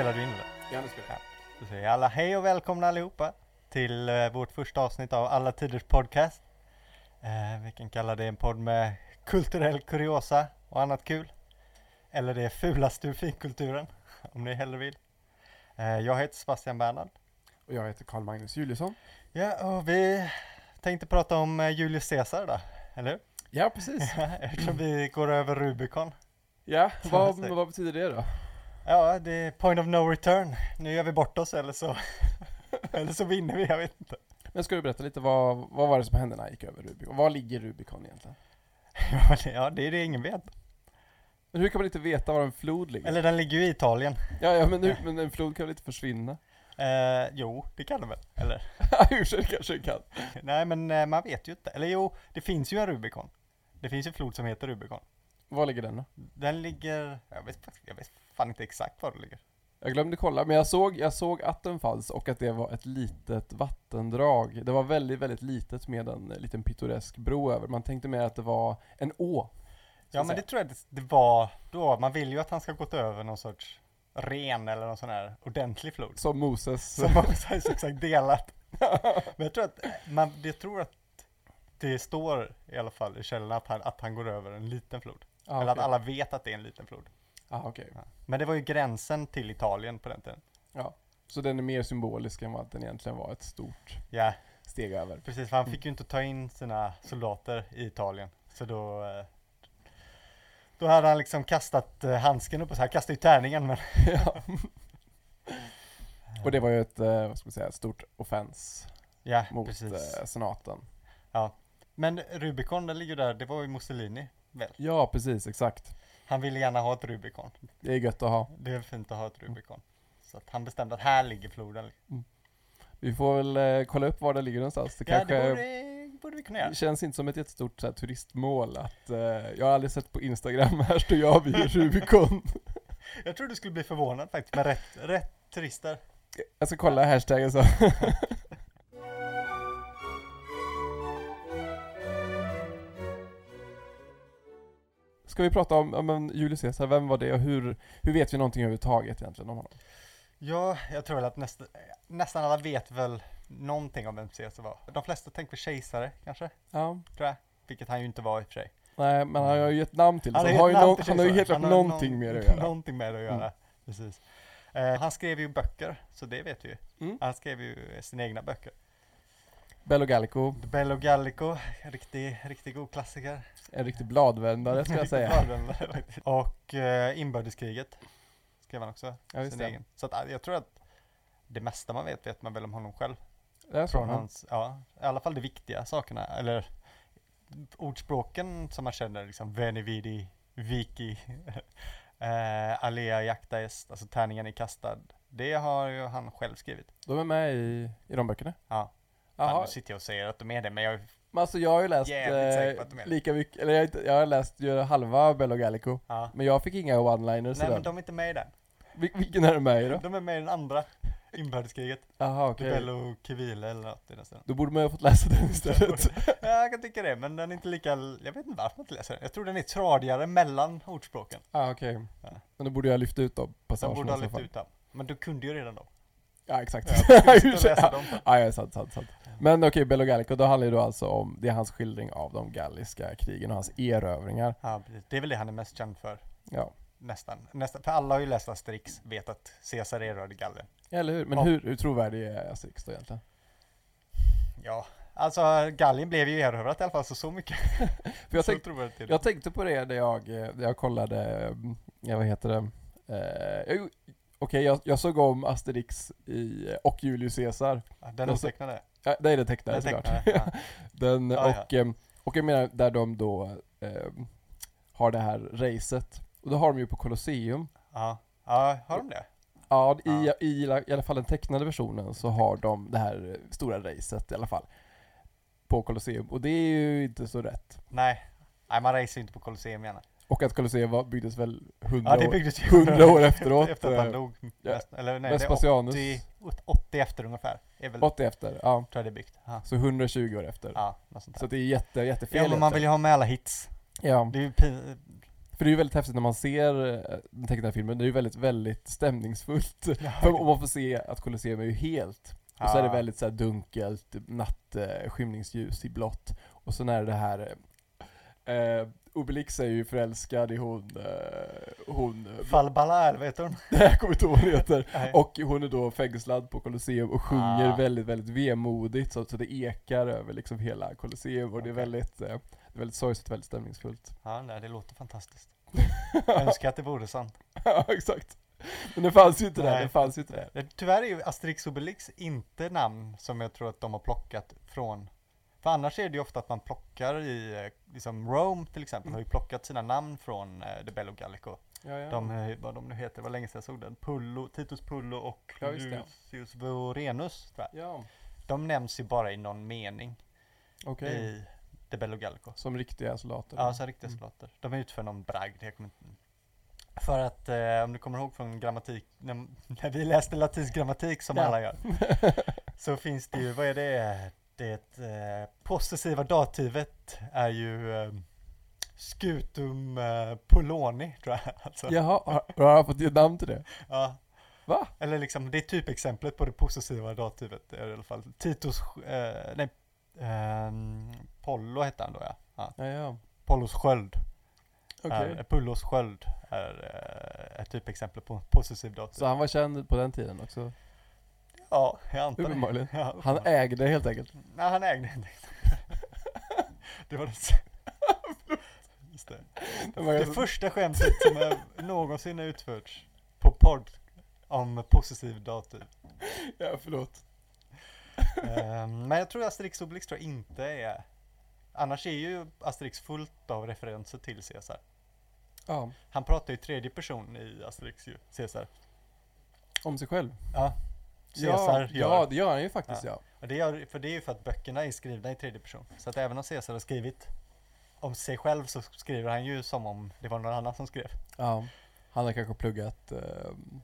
Spelar du in det. Ja, nu spelar jag. Då säger alla hej och välkomna allihopa till eh, vårt första avsnitt av Alla Tiders Podcast. Eh, vi kan kalla det en podd med kulturell kuriosa och annat kul. Eller det fulaste ur finkulturen, om ni hellre vill. Eh, jag heter Sebastian Bernhard. Och jag heter Carl Magnus Juliusson. Ja, och vi tänkte prata om eh, Julius Caesar då, eller hur? Ja, precis. Eftersom vi går över Rubicon. Ja, vad, vad betyder det då? Ja, det är point of no return. Nu gör vi bort oss eller så, eller så vinner vi, jag vet inte. Men ska du berätta lite, vad, vad var det som hände när jag gick över Rubicon? Var ligger Rubicon egentligen? Ja, det- är det ingen vet. Men hur kan man inte veta var en flod ligger? Eller den ligger ju i Italien. Ja, ja men, nu, men en flod kan väl inte försvinna? Eh, jo, det kan den väl? Eller? Hur så kanske den kan? Nej, men eh, man vet ju inte. Eller jo, det finns ju en Rubicon. Det finns en flod som heter Rubicon. Var ligger den då? Den ligger, jag vet, jag vet fan inte exakt var den ligger. Jag glömde kolla, men jag såg, jag såg att den fanns och att det var ett litet vattendrag. Det var väldigt, väldigt litet med en liten pittoresk bro över. Man tänkte mer att det var en å. Ja, men det säga. tror jag det, det var då. Man vill ju att han ska gått över någon sorts ren eller någon sån här ordentlig flod. Som Moses. Som så exakt delat. Men jag tror att man, jag tror att det står i alla fall i källorna att han, att han går över en liten flod. ah, Eller att okej. alla vet att det är en liten flod. Ah, okej. Men det var ju gränsen till Italien på den tiden. Ja. Så den är mer symbolisk än vad den egentligen var ett stort Ja, steg över. precis. För han fick ju inte ta in sina soldater i Italien. Så då, eh, då hade han liksom kastat eh, handsken upp och så här kastade ju tärningen men ja. Och det var ju ett, eh, vad ska man säga, stort offens ja, mot precis. senaten. Men Rubicon, den ligger där, det var ju Mussolini väl? Ja, precis, exakt. Han ville gärna ha ett Rubicon. Det är gött att ha. Det är fint att ha ett Rubicon. Så att han bestämde att här ligger floden. Vi får väl eh, kolla upp var det ligger någonstans. Det Ja, kanske det borde, borde vi kunna göra. det känns inte som ett jättestort så här, turistmål att, eh, jag har aldrig sett på Instagram, här står jag vid Rubicon. Jag tror du skulle bli förvånad faktiskt med rätt, rätt turister. Jag ska kolla hashtaggen så. Ska vi prata om, om Julius Caesar, vem var det och hur, hur vet vi någonting överhuvudtaget egentligen om honom? Ja, jag tror väl att nästa, nästan alla vet väl någonting om vem Caesar var. De flesta tänker på kejsare kanske, Ja, tror jag. Vilket han ju inte var i och för sig. nej men han har ju gett namn till det, har han har ju, till han har ju helt klart Han någonting någon- med det att göra. Någonting med det att göra, Mm. precis. Eh, han skrev ju böcker, så det vet vi ju. Mm. Han skrev ju sina egna böcker. Bello Gallico, Bello Gallico, riktig, riktig god klassiker. en riktig bladvändare ska jag säga. Och eh, inbördeskriget skrev han också. Ja, sin det. egen. Så att, eh, jag tror att det mesta man vet vet man väl om honom själv. Det är. Från hans, ja, i alla fall de viktiga sakerna. Eller ordspråken som man känner, liksom Veni Vidi, Viki, eh, Alea Jacta Est, alltså tärningen är kastad. Det har ju han själv skrivit. De är med i, i de böckerna? Ja. Ja, nu sitter jag och säger att de är det, men jag, men alltså jag har ju läst eh, de är lika mycket, eller jag, jag har läst ju halva Bello Gallico, ja. men jag fick inga one-liners Nej men de är inte med i den. Vil- vilken är du med i då? De är med i den andra inbördeskriget. Jaha Okay. okej. Bello Civile eller något i den. Då borde man ju ha fått läsa den istället. Ja, jag kan tycka det, men den är inte lika, jag vet inte varför man inte läser den. Jag tror den är tradigare mellan ordspråken. ah, okej. Ja. Men då borde jag lyfta ut de De passagerna borde ha lyft ut dem. Men du kunde ju redan dem. Ja exakt. Ja, Ja, läsa dem. ja, ja, sant, sant, sant. Men okej, Bello Gallico, då handlar det då alltså om, det är hans skildring av de galliska krigen och hans erövringar. Ja, precis. Det är väl det han är mest känd för. Ja. Nästan. Nästan. För alla har ju läst Asterix, vet att Caesar erövrade Gallien. Eller hur? Men Ja. hur, hur trovärdig är Asterix då egentligen? Ja, alltså Gallien blev ju erövrat i alla fall, så så mycket. För jag, tänk, jag tänkte på det när jag, eh, när jag kollade, ja vad heter det? Eh, jag- Okej, jag, jag såg om Asterix i, och Julius Caesar. Ja, Den jag så- otecknade. Ja, det är det tecknade Den såklart. tecknade. Ja. Den, Ja, ja. och, ehm, och jag menar där de då ehm, har det här racet. Och då har de ju på Colosseum. Ja. ja, har de det? Ja, i, Ja. I, i alla fall den tecknade versionen så har de det här eh, stora racet i alla fall. På Colosseum. Och det är ju inte så rätt. Nej. Nej, man racear ju inte på Colosseum gärna. Och att Colosseum byggdes väl 100 Ja, det år. byggdes ju 100 år efteråt, efter att han eh, dog. ja. Eller nej, det är Vespasianus. 80, 80 efter ungefär. Är väl, 80 efter, ja. tror jag det är byggt. Ja, Så 120 år efter. ja något sånt Så där. det är jätte, jättefel Ja, men man vill ju ha med alla hits. Ja, Det är ju För det är ju väldigt häftigt när man ser eh, den tecknade filmen, det är ju väldigt, väldigt stämningsfullt. Ja. För man får se att Colosseum är ju helt, och så är det väldigt så dunkelt, natt, skymningsljus i blått. Och så är det här, eh, eh, Obelix är ju förälskad i hon, eh, hon, Falbalar, vet hon? jag kommer inte ihåg vad hon heter. Nej. Och hon är då fängslad på Colosseum och sjunger Ah. väldigt, väldigt vemodigt så, så det ekar över liksom hela Colosseum och det är väldigt, eh, det är väldigt sorgset, väldigt stämningsfullt. Ja, nej, det låter fantastiskt. Jag önskar att det vore sant. ja, exakt. Men det fanns ju inte där, Nej. det fanns ju inte där. Tyvärr är ju Asterix Obelix inte namn som jag tror att de har plockat från. För annars är det ju ofta att man plockar i, eh, liksom Rome till exempel, har ju plockat sina namn från eh, The Bello Gallico. Ja, ja. De, eh, vad de nu heter, det var länge sedan jag såg den. Pullo, Titus Pullo och Ja. Lucius Vorenus, tror jag. ja. De nämns ju bara i någon mening okej. i The Bello Gallico. Som riktiga soldater. Ja, så riktiga Mm. soldater. De utför någon bragd, jag kommer inte... För att, eh, om du kommer ihåg från grammatik, när, när vi läste latinsk grammatik som Ja. alla gör, så finns det ju, vad är det? Det eh, possessiva dativet är ju eh, scutum eh, poloni, tror jag. Alltså, Jaha, har, har han fått ge namn till det? ja. Va? Eller liksom, det är typexemplet på det possessiva dativet i alla fall. Titus, eh, nej, ehm, Pollo hette han då ja. ja. Ja, ja. Pollos sköld. Är, Pullos sköld är ett typexempel på possessiv dativ. Så han var känd på den tiden också? Ja, jag antar det. Uppenbarligen. Ja, Han ägde helt enkelt? Nej, han ägde inte. det var det. Just det. Det var det ganska- första skämtet som är, någonsin har utförts på podd om possessiv dativ. Ja, förlåt. Ehm, men jag tror Asterix Obelix tror jag inte är Annars är ju Asterix fullt av referenser till Caesar. Ja, Han pratar ju tredje person i Asterix ju, Caesar. om sig själv. Ja, Caesar ja, gör. ja, det gör han ju faktiskt ja. Och det gör, för det är ju för att böckerna är skrivna i tredje person. Så att även om Caesar har skrivit om sig själv så skriver han ju som om det var någon annan som skrev. ja. Han har kanske pluggat ehm,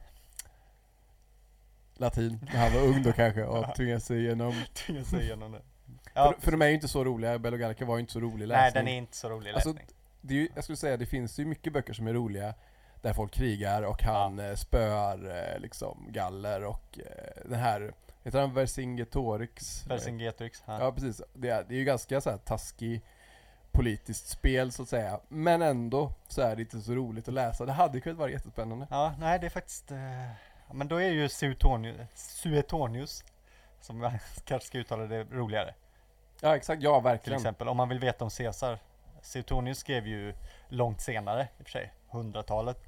latin när han var ung då kanske och tvingats sig igenom. Tvingas säga igenom det. Ja, för, för de är ju inte så roliga, Bello Gallica var ju inte så rolig läsning. nej, den är inte så rolig Alltså, läsning. det är ju, jag skulle säga det finns ju mycket böcker som är roliga där folk krigar och han eh, spöar eh, liksom galler och eh, den här, heter han Vercingetorix? Vercingetorix. Ja. Ja precis, det är, det är ju ganska så här taskig politiskt spel så att säga. Men ändå så är det inte så roligt att läsa. Det hade kunnat vara jättespännande. ja, nej det är faktiskt eh, ja, Men då är ju Suetonius, Suetonius som jag kanske ska uttala det roligare. Ja exakt, ja Till verkligen. exempel om man vill veta om Caesar. Suetonius skrev ju långt senare, i och för sig, hundratalet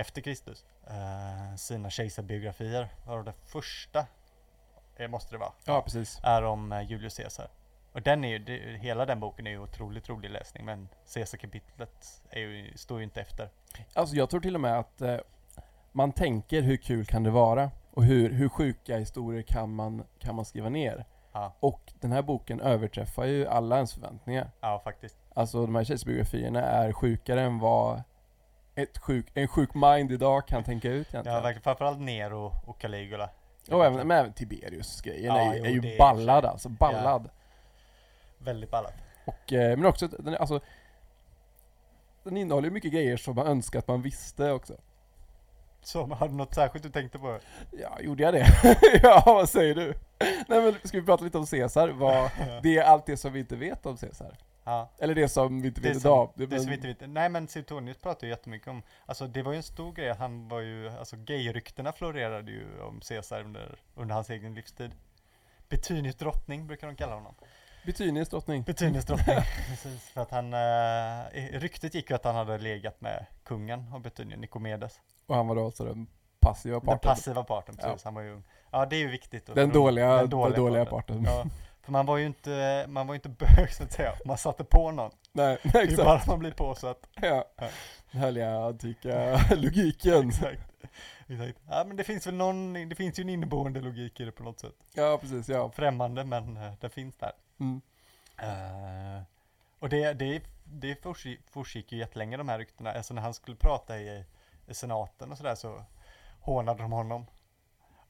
efter Kristus, eh, sina kejsarbiografier. Varav det första, eh, måste det vara, Ja precis. är om eh, Julius Caesar. Och den är ju, det, hela den boken är ju otroligt rolig läsning, men Caesar-kapitlet står ju inte efter. Alltså jag tror till och med att eh, man tänker hur kul kan det vara? Och hur, hur sjuka historier kan man, kan man skriva ner? Ja, Och den här boken överträffar ju alla ens förväntningar. ja faktiskt. Alltså de här kejsarbiografierna är sjukare än vad ett sjuk, en sjuk mind idag kan tänka ut egentligen. Ja, verkligen. Framförallt Nero och Caligula. och även, men även Tiberius-grejen Ja, är ju, är ju ballad alltså, ballad. Väldigt ballat. Och, eh, men också, den, alltså Den innehåller ju mycket grejer som man önskar att man visste också. Så, har du något särskilt du tänkte på? Ja, gjorde jag det? ja, vad säger du? Nej men ska vi prata lite om Caesar? Vad, det är allt det som vi inte vet om Caesar. Ja. Eller det som vi inte vet idag. Det men- som vi inte vet. Nej men Suetonius pratar ju jättemycket om, alltså det var ju en stor grej, han var ju, alltså gayryktena florerade ju om Caesar under, under hans egen livstid. Betynius drottning brukar de kalla honom. Betynius drottning. Betynius drottning, precis. För att han, eh, ryktet gick ju att han hade legat med kungen av Betynien, Nikomedes. Och han var då alltså den passiva Den parten. passiva parten, precis. Han var ju ung. Ja det är ju viktigt. att- Den dåliga, den den dåliga, parten. Ja, för man var ju inte, man var inte bög så att säga, man satte på någon. Nej, Det är exakt. bara man blir på så att Ja. Ja. Den härliga antika logiken. Exakt. Exakt. Ja men det finns väl någon, det finns ju en inneboende logik i det på något sätt. Ja, precis. Ja. Främmande men uh, det finns där. Mm. Eh, och det, det, det fortgick, ju jättelänge de här ryktena. Alltså när han skulle prata i, i senaten och sådär så hånade de honom.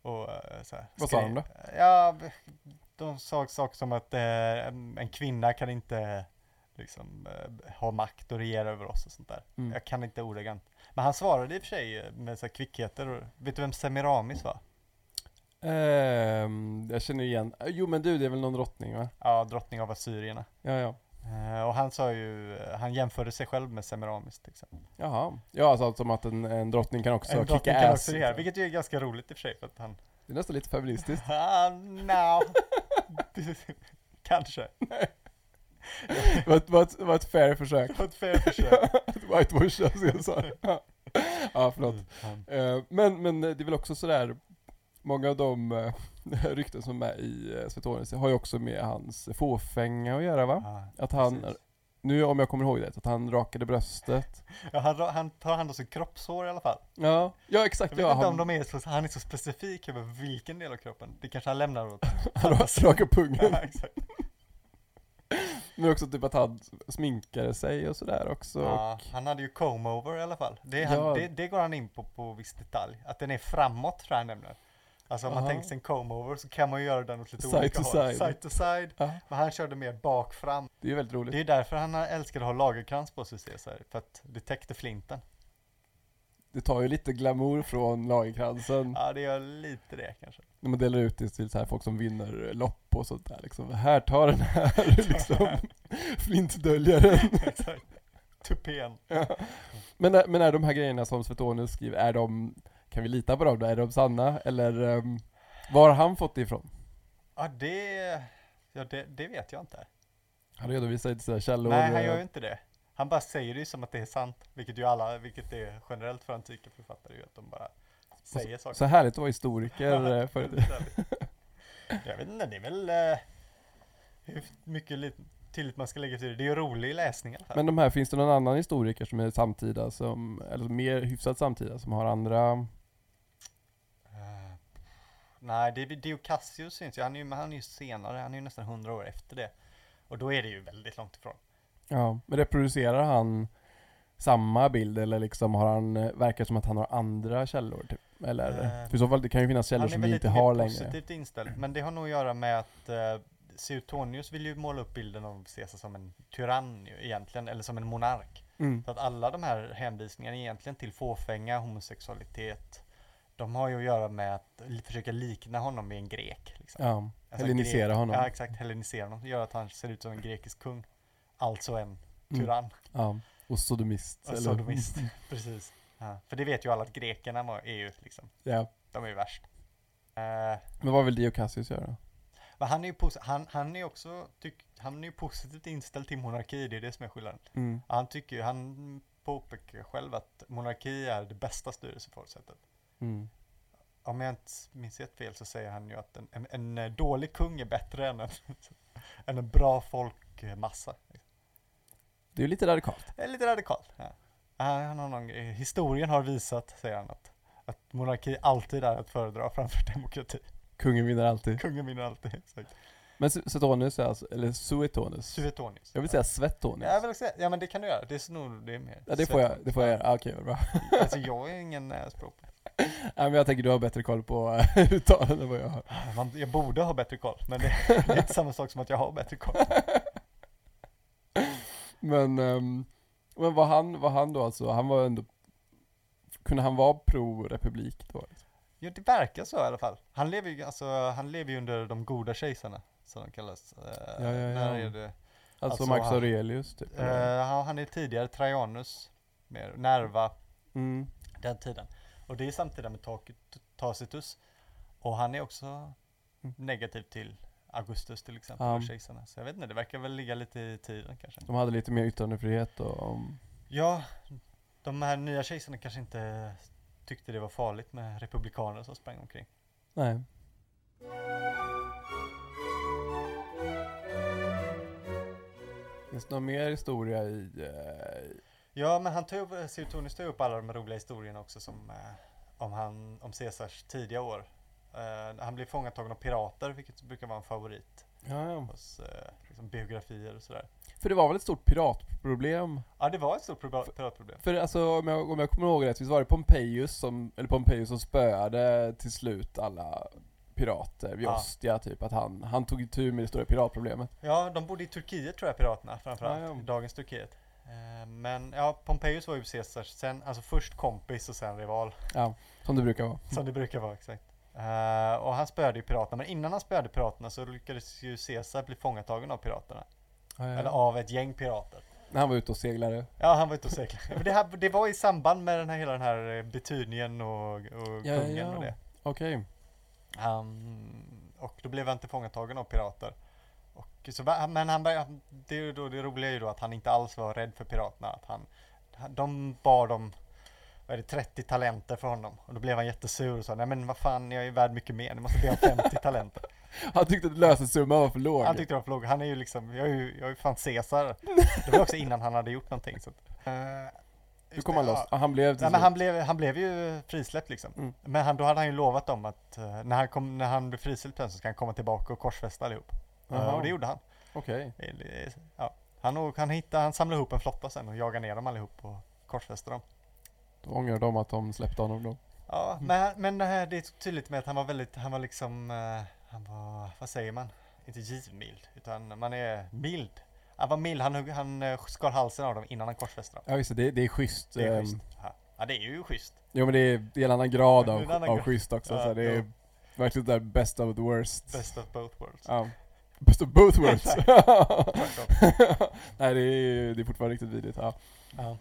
Och, eh, så här, Vad sa de då? Ja, de sa saker som att eh, en kvinna kan inte liksom eh, ha makt och regera över oss och sånt där. Mm. Jag kan inte ordagrant. Men han svarade i och för sig eh, med så här kvickheter. Och, vet du vem Semiramis var? Ehm, jag känner igen, jo men du det är väl någon drottning va? Ja, drottning av Assyrierna. Ja ja. Eh, och han sa ju, eh, han jämförde sig själv med Semiramis till exempel. Jaha. Ja alltså som att en, en drottning kan också en drottning kicka kan ass. också regera, vilket ju är ganska roligt i och för sig för att han... Det är nästan lite feministiskt. Ah, no. Kanske. Det var ett, var ett, var ett fair försök. Det var ett fair försök. Whitewasha, som jag sa. Ja. ja, förlåt. Mm. Eh, men, men det är väl också sådär, många av de eh, rykten som är i uh, Svetonis har ju också med hans fåfänga att göra va? Ja, Att han, precis. Nu om jag kommer ihåg det, att han rakade bröstet. Ja, han, han tar hand om sin kroppshår i alla fall. Ja, ja exakt Jag vet ja. inte Han, om de är så, han är så specifik över vilken del av kroppen. Det kanske han lämnar åt. han rakade pungen. Ja, exakt. Men också typ att han sminkade sig och sådär också. Ja, han hade ju comb-over i alla fall. Det, han, Ja. det, det går han in på på viss detalj. Att den är framåt tror jag han nämner. Alltså om man Aha. tänker sig en comb-over så kan man ju göra den åt lite Side olika to håll. side. Side to side. Ja, Men han körde mer bak fram. det är väldigt roligt. Det är därför han älskade att ha lagerkrans på sig Caesar. För att det täckte flinten. Det tar ju lite glamour från lagerkransen. Ja det gör lite det kanske. När man delar ut det till så här folk som vinner lopp och sånt där liksom. Här, ta den här liksom. Flintdöljaren. Exakt. Tupén. Ja. men, men är de här grejerna som Svetonus skriver, är de, kan vi lita på dem då? Är de sanna? Eller um, var har han fått det ifrån? Ja det, ja, det, det vet jag inte. Han redovisar inte sina källor. Nej han gör eh, ju inte det. Han bara säger det som att det är sant. Vilket ju alla, vilket är generellt för antika författare ju att de bara säger saker. Så härligt att vara historiker eh, för Väldigt härligt. Jag vet inte, det är väl eh, hur mycket li- tillit man ska lägga till det. Det är ju rolig läsning i alla fall. Men de här, finns det någon annan historiker som är samtida, som, eller mer hyfsat samtida, som har andra nej, det är Dio Cassius syns ju. Han är ju, men han är ju senare. Han är ju nästan hundra år efter det. Och då är det ju väldigt långt ifrån. Ja, men reproducerar han samma bild eller liksom har han, eh, verkar som att han har andra källor typ? Eller? Eh, för i så fall, det kan ju finnas källor han är som vi inte har längre. positivt inställd. Men det har nog att göra med att eh, Suetonius vill ju måla upp bilden av Caesar som en tyrann egentligen, eller som en monark. Mm. Så att alla de här hänvisningarna egentligen till fåfänga, homosexualitet, de har ju att göra med att försöka likna honom vid en grek. Liksom. Ja, Alltså hellenisera grek- honom. Ja, exakt. Hellenisera honom. Gör att han ser ut som en grekisk kung. Alltså en Mm. tyrann. Ja, och sodomist. Och sodomist. Precis. Ja. För det vet ju alla att grekerna var, är ju liksom, Ja. de är ju värst. Eh, Men vad vill Dio Cassius göra? men han är ju han, han är också, tyck, han är ju positivt inställd till monarki, det är det som är skillnaden. Mm. Han tycker ju, han påpekar själv att monarki är det bästa styrelsefortsättet. Mm. Om jag inte minns helt fel så säger han ju att en, en, en eh, dålig kung är bättre än en, än en bra folkmassa. Det är lite radikalt. Det är lite radikalt. Ja. Ja, Han har någon, eh, historien har visat, säger han, att, att monarki alltid är att föredra framför demokrati. Kungen vinner alltid. Kungen vinner alltid. Exakt. Men Su- Suetonius är alltså, eller Suetonius? Suetonius. Jag vill säga Svetonius. Ja, jag vill säga, ja men det kan du göra. Det är nog, det är mer. Ja, det får jag, det får jag göra. Ah, Okej, vad bra. Alltså jag är ingen. Nej men jag tänker du har bättre koll på eh, uttalanden än vad jag har. Man, jag borde ha bättre koll, men det, det är inte samma sak som att jag har bättre koll. Men, ehm, men var han, var han då alltså, han var ändå, kunde han vara pro-republik då? liksom? Jo, det verkar så i alla fall. Han lever ju, alltså, han lever ju under de goda kejsarna, som de kallas. Eh, Ja, ja, ja. När är det? Alltså, Alltså, han- Aurelius typ? Eh, han, han är tidigare Trajanus, mer Nerva, mm. den tiden. Och det är samtida med Tac- Tacitus. Och han är också Mm. negativ till Augustus till exempel, Ja. och kejsarna. Så jag vet inte, det verkar väl ligga lite i tiden kanske. De hade lite mer yttrandefrihet och um, Ja, de här nya kejsarna kanske inte tyckte det var farligt med republikaner som sprang omkring. nej. Finns det någon mer historia i, eh, Ja, men han tog upp, Suetonius tog upp alla de roliga historierna också som eh, om han, om Caesars tidiga år. Eh, han blev fångatagen av pirater, vilket brukar vara en favorit ja, ja. hos eh, liksom biografier och sådär. För det var väl ett stort piratproblem? Ja, det var ett stort piratproblem. För alltså om jag, om jag kommer ihåg rätt, visst var det Pompejus som, eller Pompejus som spöade till slut alla pirater vid Ja. Ostia typ, att han, han tog itu med det stora piratproblemet. Ja, de bodde i Turkiet tror jag, piraterna framförallt. Ja, ja. I dagens Turkiet. Eh, Men ja, Pompejus var ju Caesars, sen, alltså först kompis och sen rival. Ja, som det brukar vara. Som det brukar vara, exakt. Eh, och han spöade ju piraterna, men innan han spöade piraterna så lyckades ju Caesar bli fångatagen av piraterna. Ja, ja. Eller av ett gäng pirater. När han var ute och seglade. Ja, han var ute och seglade. Det, här, det var i samband med den här, hela den här eh, Betydningen och, och Ja, kungen och det. Okej. Um, och då blev han tillfångatagen av pirater. Och så, men han det, är då, det roliga är ju då att han inte alls var rädd för piraterna. Att han, de bar dem vad är det, 30 talenter för honom. Och då blev han jättesur och sa nej men vad fan jag är värd mycket mer, ni måste be om 50 talenter. Han tyckte att lösensumman var för låg. Han tyckte det var för lågt. Han är ju liksom, jag är ju, jag är ju fan Caesar. Det var också innan han hade gjort någonting. Så att, eh, Hur kom det, han loss? ja. Han blev Nej, men han blev, han blev ju frisläppt liksom. Mm. Men han, då hade han ju lovat dem att eh, när, han kom, när han blev frisläppt så ska han komma tillbaka och korsfästa allihop. Jaha. och det gjorde han. Okej. Det- det- Ja. Han, och, han, hittade, han samlade ihop en flotta sen och jagade ner dem allihop och korsfäste dem. Då ångrar de att de släppte honom då. Ja, men, men det här det är tydligt med att han var väldigt, han var liksom, eh, han var, vad säger man? Inte givmild, utan man är mild. Han var mild, han, han eh, skar halsen av dem innan han korsfäste dem. Ja just det, det, det är schysst. Det är ehm, schysst. Ja. ja, det är ju schysst. Jo men det är, det är en annan grad Det av, annan av grad. schysst också. Ja, så det är verkligen där best of the worst. Best of both worlds. Ja. Best of both worlds. Nej det är, det är fortfarande riktigt vidrigt. Ja. Ja.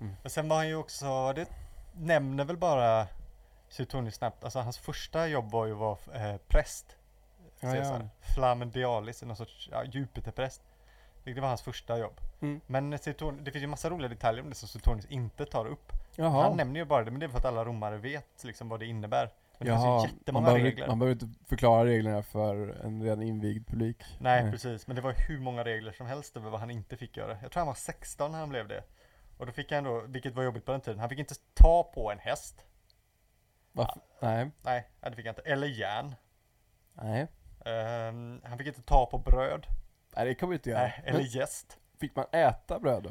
Mm. Men sen var han ju också, det nämner väl bara Suetonius snabbt, alltså hans första jobb var ju att vara eh, präst. Ja, ja. Flammendialis, någon sorts ja, Jupiterpräst. Det var hans första jobb. Mm. Men Suetonius, det finns ju massa roliga detaljer om det som Suetonius inte tar upp. Jaha. Han nämner ju bara det, men det är för att alla romare vet liksom vad det innebär. Det Jaha. finns ju Man jättemånga behöver, regler. man behöver inte förklara reglerna för en redan invigd publik. Nej, precis. Men det var hur många regler som helst över vad han inte fick göra. Jag tror han var 16 när han blev det. Och då fick han då, vilket var jobbigt på den tiden, han fick inte ta på en häst. Varför? Nej. Nej, nej, det fick han inte. Eller järn. Nej. Ehm, han fick inte ta på bröd. Nej det kan man inte göra. Nej, eller jäst. fick man äta bröd då?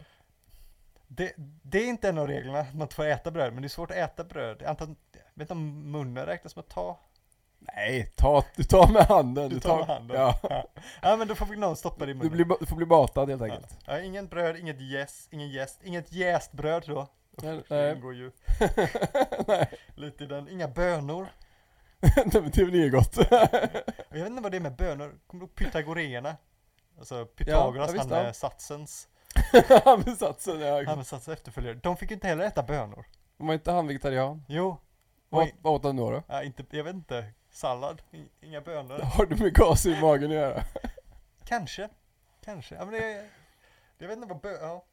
Det, det är inte en av reglerna, att man får äta bröd, men det är svårt att äta bröd. Antar, vet inte om munnen räknas som att ta. Nej, ta, du tar med handen. Du tar med handen. Ja. Ja. ja, men då får vi någon stoppa det i Du, munnen. blir, ba- du får bli matad helt enkelt. Ja, ingen bröd, inget jäst, ingen jäst, inget jäst bröd då. Nej, Det ingår ju lite i den. Inga bönor. Nej, men det är väl inget gott. Jag vet inte vad det är med bönor. Kommer du ihåg pythagorerna? Alltså Pythagoras, ja, han ja. med satsens, Han med satsen, ja. han med satsens efterföljare. De fick ju inte heller äta bönor. Var inte han vegetarian? Jo. Vad, åt han då då? Ja, inte, jag vet inte. Sallad? Inga bönor? Har du med gas i magen att göra? Kanske. Kanske. Ja, men det, jag vet inte vad bö... Ja.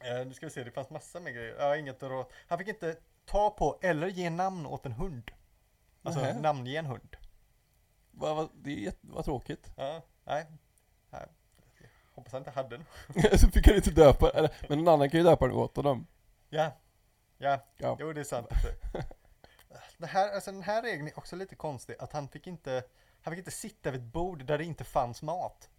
Eh, nu ska vi se, det fanns massa med grejer. Ja, inget att Han fick inte ta på eller ge namn åt en hund. Alltså Nähä. namnge en hund. Vad, vad, det är jätte, vad tråkigt. Ja, nej. nej. Hoppas han inte hade en. Så fick han inte döpa, eller, men någon annan kan ju döpa den åt honom. Ja. Ja, Ja. jo det är sant. Det här, alltså den här regeln är också lite konstig. Att han fick inte, han fick inte sitta vid ett bord där det inte fanns mat.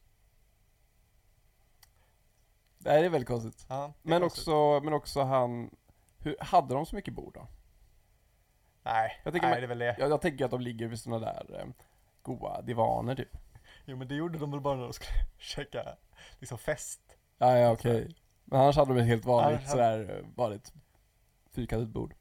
Det här är väldigt konstigt. Ja, är Men konstigt. också, men också han, hur, hade de så mycket bord då? Nej, jag tänker nej man- det är väl det. Jag, jag tänker att de ligger vid sådana där eh, goa divaner typ. Jo men det gjorde de väl bara när de skulle käka liksom fest. Ja, ja okej. Men annars hade de ett helt vanligt hade- sådär, eh, vanligt fyrkantigt bord.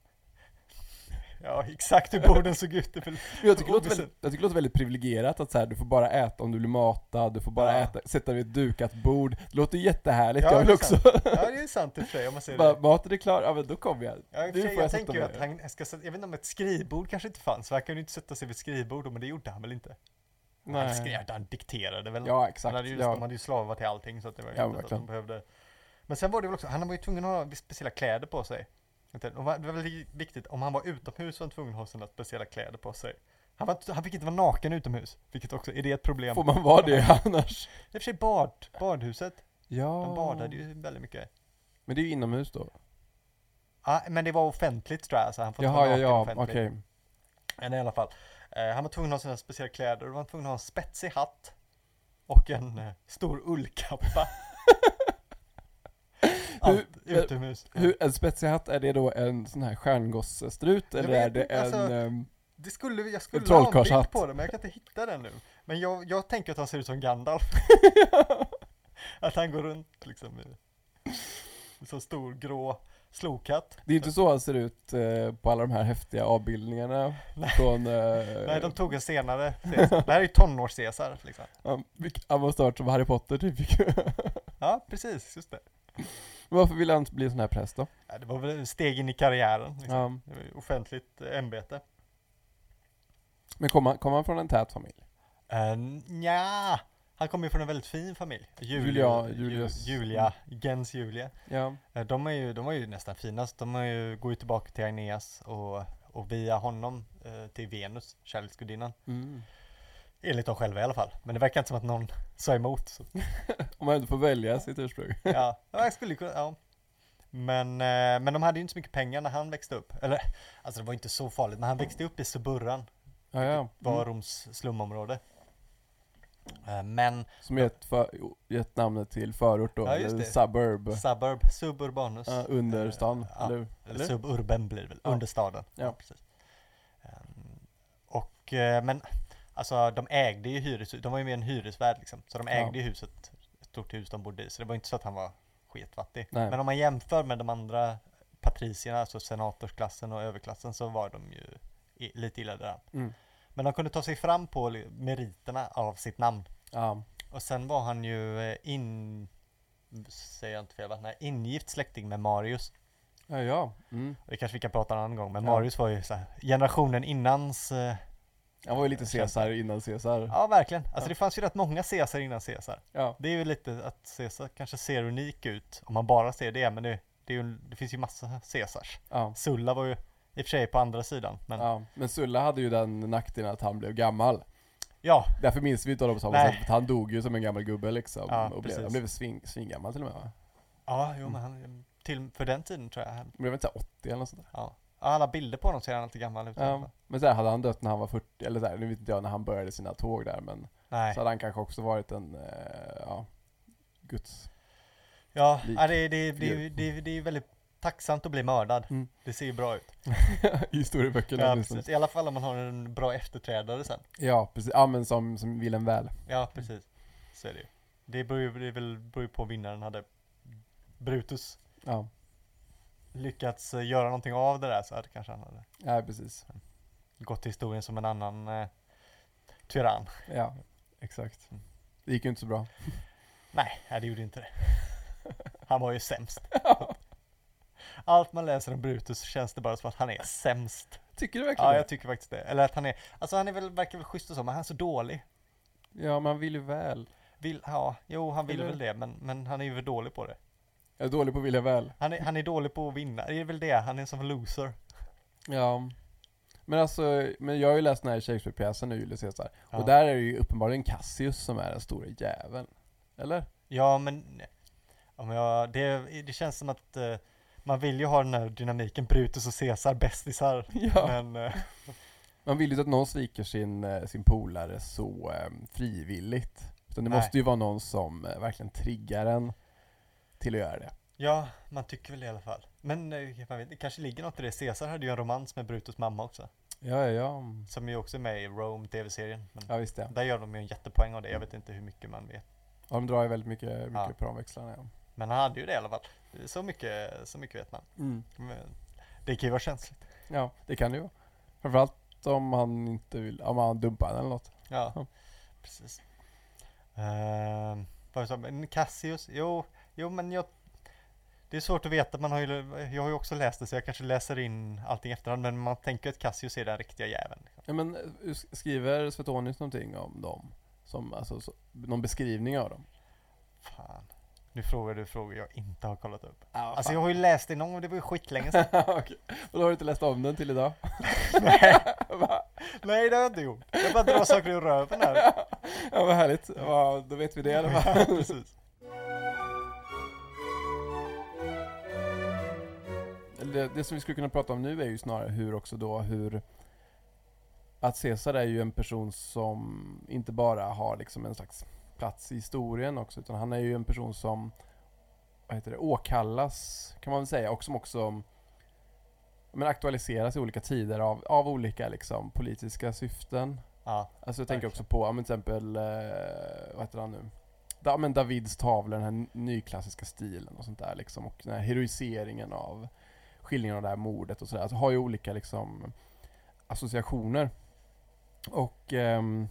Ja, exakt hur borden såg ut. Det är väl Jag tycker, väldigt, jag tycker det låter väldigt privilegierat att så här, du får bara äta om du blir matad, du får bara Ja. äta, sätta vid ett dukat bord. Det låter jättehärligt, Ja, jag vill också. Ja, det är sant i och för sig om man säger bara, det. maten är klar, ja men då kommer jag. Ja, jag sätta tänker ju att han ska, jag vet inte om ett skrivbord kanske inte fanns, för han kunde ju inte sätta sig vid ett skrivbord, men det gjorde han väl inte? Han skrev, han dikterade väl? Ja Han exakt. hade ju, ja. De hade ju slavar till allting så att det var ju Ja, inte så att de behövde Men sen var det väl också, han var ju tvungen att ha speciella kläder på sig Det var väldigt viktigt, om han var utomhus var han tvungen att ha sina speciella kläder på sig han, var, han fick inte vara naken utomhus, vilket också, är det ett problem? Får man vara det annars? I och för sig bad, badhuset, Ja. de badade ju väldigt mycket Men det är ju inomhus då. Ja, men det var offentligt tror jag, så han får inte Jaha, vara ja, naken ja, offentligt. okej. Men i alla fall. Eh, han var tvungen att ha sina speciella kläder och han var tvungen att ha en spetsig hatt. Och en eh, stor ullkappa. Allt Hur- utomhus. Hur, en spetsig hatt, är det då en sån här stjärngossestrut eller vet är det en... alltså- ehm, Det skulle, jag skulle ha en bild på det, men jag kan inte hitta den nu. Men jag, jag tänker att han ser ut som Gandalf. att han går runt liksom i en så stor grå slokhatt. Det är inte så han ser ut eh, på alla de här häftiga avbildningarna från... Eh, Nej, de tog en senare Caesar. Det här är ju tonårs-Caesar liksom. han, han måste ha varit som Harry Potter typ. Ja, precis, just det. Varför ville han bli en sån här präst då? Ja, det var väl ett steg in i karriären. Liksom. Ja. Offentligt eh, ämbete. Men kom han, kom han från en tät familj? Uh, ja, han kommer ju från en väldigt fin familj. Julia- Ju- Julius. Julia, Gens Julia. Ja. Eh, De är ju, de var ju nästan finast. De ju, går ju tillbaka till Aeneas och, och via honom eh, till Venus, kärleksgudinnan. Mm. Enligt dem själva i alla fall. Men det verkar inte som att någon sa emot. Så. Om man inte får välja sitt ursprung. Ja, ja, jag skulle kunna, ja. Men, eh, men de hade ju inte så mycket pengar när han växte upp. Eller, alltså det var inte så farligt, men han växte upp i Suburran. Ja, ja. var Mm. Roms slumområde. Eh, Men Som gett, för, gett namnet till förort då, Ja, eller suburb. suburb, suburbanus. Ja, under stan, Ja, eller hur? Eller suburben blir det väl, Ja. under staden. Ja. precis. Ehm, och, eh, men alltså de ägde ju hyreshus, de var ju med en hyresvärd liksom. Så de Ja. ägde ju huset, ett stort hus de bodde i. Så det var inte så att han var sketfattig. Nej. Men om man jämför med de andra patricierna, alltså senatorsklassen och överklassen, så var de ju lite illa däran. Mm. Men de kunde ta sig fram på meriterna av sitt namn. Ja. Och sen var han ju eh, in, säger jag inte fel? Nej, ingift släkting med Marius. Ja, ja. Mm. Det kanske vi kan prata en annan gång, men Ja. Marius var ju så här, generationen innans eh, Han var ju lite Caesar innan Caesar. Ja verkligen, alltså Ja. det fanns ju rätt många Caesar innan Caesar. Ja. Det är ju lite att Caesar kanske ser unik ut om man bara ser det, men det, det, ju, det finns ju massa Caesars. Ja. Sulla var ju i och för sig på andra sidan, men ja, ja. Men Sulla hade ju den nackdelen att han blev gammal. ja, Därför minns vi inte honom på samma sätt. Han dog ju som en gammal gubbe liksom. Ja, och blev, han blev sving, svingammal till och med va? jo men han, till, för den tiden tror jag, han, blev inte så här 80 eller något sånt där. ja. Ja, alla bilder på honom ser han alltid gammal ut Ja. Men så här, hade han dött när han var 40, eller så här, nu vet inte jag när han började sina tåg där men Nej. så hade han kanske också varit en, eh, ja, Guds Ja, lik. ja det, det, det, det, det är ju väldigt tacksamt att bli mördad. Mm. Det ser ju bra ut. i historieböckerna Ja, precis. I alla fall om man har en bra efterträdare sen. Ja, precis. Ja men som, som vill en väl. Ja, precis. Så är det ju. Det beror ju det väl, beror ju på vinnaren. Hade Brutus Ja, lyckats eh, göra någonting av det där så hade kanske han hade ja precis. Gått till historien som en annan eh, tyrann. Ja, exakt. Mm. Det gick ju inte så bra. Nej, det gjorde inte det. Han var ju sämst. Allt man läser om Brutus känns det bara som att han är sämst. Tycker du verkligen Ja, det? jag tycker faktiskt det. Eller att han är, alltså han är väl, verkar väl schysst och så, men han är så dålig. Ja, man vill ju väl. Vill, ja, jo han vill Eller- väl det, men, men han är ju väl dålig på det. Jag är dålig på att vilja väl. Han är, han är dålig på att vinna, det är väl det, han är som en loser. Ja. Men alltså, men jag har ju läst den här Shakespeare-pjäsen nu, Julius Caesar. Ja. Och där är det ju uppenbarligen Cassius som är den stora jäveln. Eller? Ja, men om jag, det, det känns som att eh, man vill ju ha den här dynamiken Brutus och Caesar, bästisar. Ja. Men eh, Man vill ju inte att någon sviker sin, eh, sin polare så eh, frivilligt. Utan det Nej. måste ju vara någon som verkligen triggar en till att göra det. ja, man tycker väl i alla fall. Men eh, man vet, det kanske ligger något i det. Caesar hade ju en romans med Brutus mamma också. Ja, ja, ja. Som ju också är med i Rome tv-serien. Ja, visst det. Där gör de ju en jättepoäng av det. Jag vet inte hur mycket man vet. Ja, de drar ju väldigt mycket, mycket Ja. växlarna. Ja. Men han hade ju det i alla fall. Så mycket, så mycket vet man. Mm. Men det kan ju vara känsligt. ja, det kan det ju. Framförallt om han inte vill, om han dumpar henne eller något. Ja, Ja. precis. Uh, vad sa Cassius? Jo, jo men jag Det är svårt att veta, man har ju, jag har ju också läst det så jag kanske läser in allting i efterhand men man tänker att Cassius är den riktiga jäveln. Liksom. Ja, men eh, skriver Svetonius någonting om dem? Som, alltså, så, någon beskrivning av dem? Fan. Nu frågar du frågor jag inte har kollat upp. Ja, Alltså jag har ju läst det någon gång, det var ju skitlänge sedan. Okej. Och då har du inte läst om den till idag? Nej, nej det har jag inte gjort. Jag bara drar saker ur röven här. Ja vad härligt, ja, då vet vi det i alla fall. Precis. Det, det som vi skulle kunna prata om nu är ju snarare hur också då hur att Caesar är ju en person som inte bara har liksom en slags plats i historien också utan han är ju en person som vad heter det, åkallas kan man väl säga och som också men aktualiseras i olika tider av, av olika liksom, politiska syften. Ja, Alltså jag tänker också på, ja, men till exempel, eh, vad heter han nu? Da, men Davids tavlor, den här nyklassiska stilen och sånt där liksom. Och den här heroiseringen av skildringen av det här mordet och sådär. Alltså har ju olika liksom associationer. Och, ehm,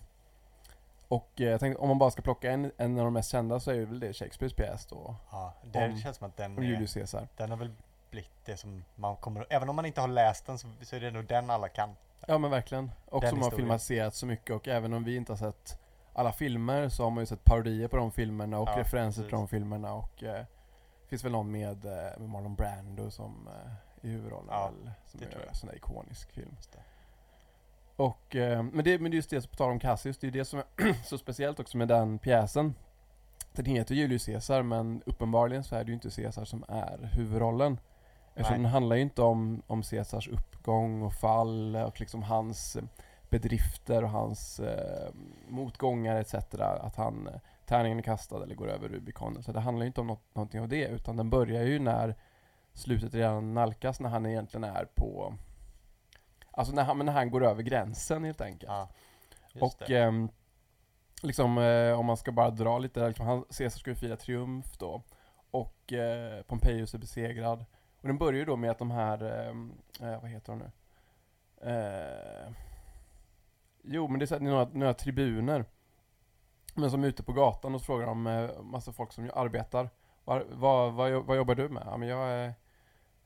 och eh, jag tänkte om man bara ska plocka en, en av de mest kända så är ju väl det Shakespeares pjäs då. ja. Det Om- känns som att den, Om Julius Caesar. den har väl blivit det som man kommer Även om man inte har läst den så, så är det nog den alla kan. Ja men verkligen. Och Den som har historien. filmatiserats så mycket och även om vi inte har sett alla filmer så har man ju sett parodier på de filmerna och Ja, referenser precis. till de filmerna och eh, det finns väl någon med, eh, med Marlon Brando som eh, i huvudrollen Ja, väl, som det är tror jag. en sån där ikonisk film. Och, eh, men, det, men det är just det, på tal om Cassius, det är det som är så speciellt också med den pjäsen. Den heter Julius Caesar men uppenbarligen så är det ju inte Caesar som är huvudrollen. Eftersom Nej. den handlar ju inte om, om Caesars uppgång och fall och liksom hans eh, bedrifter och hans eh, motgångar etc. Att han, eh, tärningen är kastad eller går över Rubikonen. Så det handlar ju inte om något, någonting av det utan den börjar ju när slutet redan nalkas när han egentligen är på Alltså när han, när han går över gränsen helt enkelt. Just och ehm, liksom eh, om man ska bara dra lite där, liksom, han, Caesar ska ju fira triumf då. Och eh, Pompejus är besegrad. Och den börjar ju då med att de här, ehm, eh, vad heter de nu? Eh, jo men det är, så att det är några, några tribuner. Men som är ute på gatan och frågar de eh, massa folk som arbetar. Vad, vad, jo- vad jobbar du med? Ja men jag är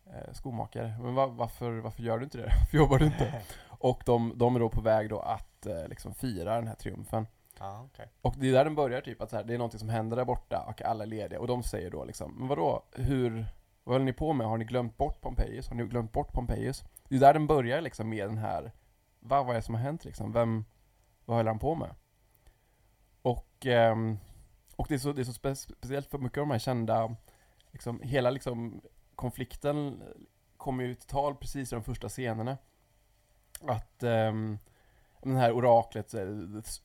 eh, skomakare. Men va, varför, varför gör du inte det? Varför jobbar du inte? Och de, de är då på väg då att eh, liksom fira den här triumfen. ja, okej. Och det är där den börjar typ, att här, det är någonting som händer där borta och alla är lediga. Och de säger då liksom, men vadå, hur, vad håller ni på med? Har ni glömt bort Pompejus? Har ni glömt bort Pompejus? Det är där den börjar liksom med den här, va, vad är det som har hänt liksom? Vem, vad håller han på med? Och, ehm, och det är så, det är så spe, speciellt för mycket av de här kända, liksom, hela liksom konflikten kommer ju till tal precis i de första scenerna. Att ehm, den här oraklet, eh,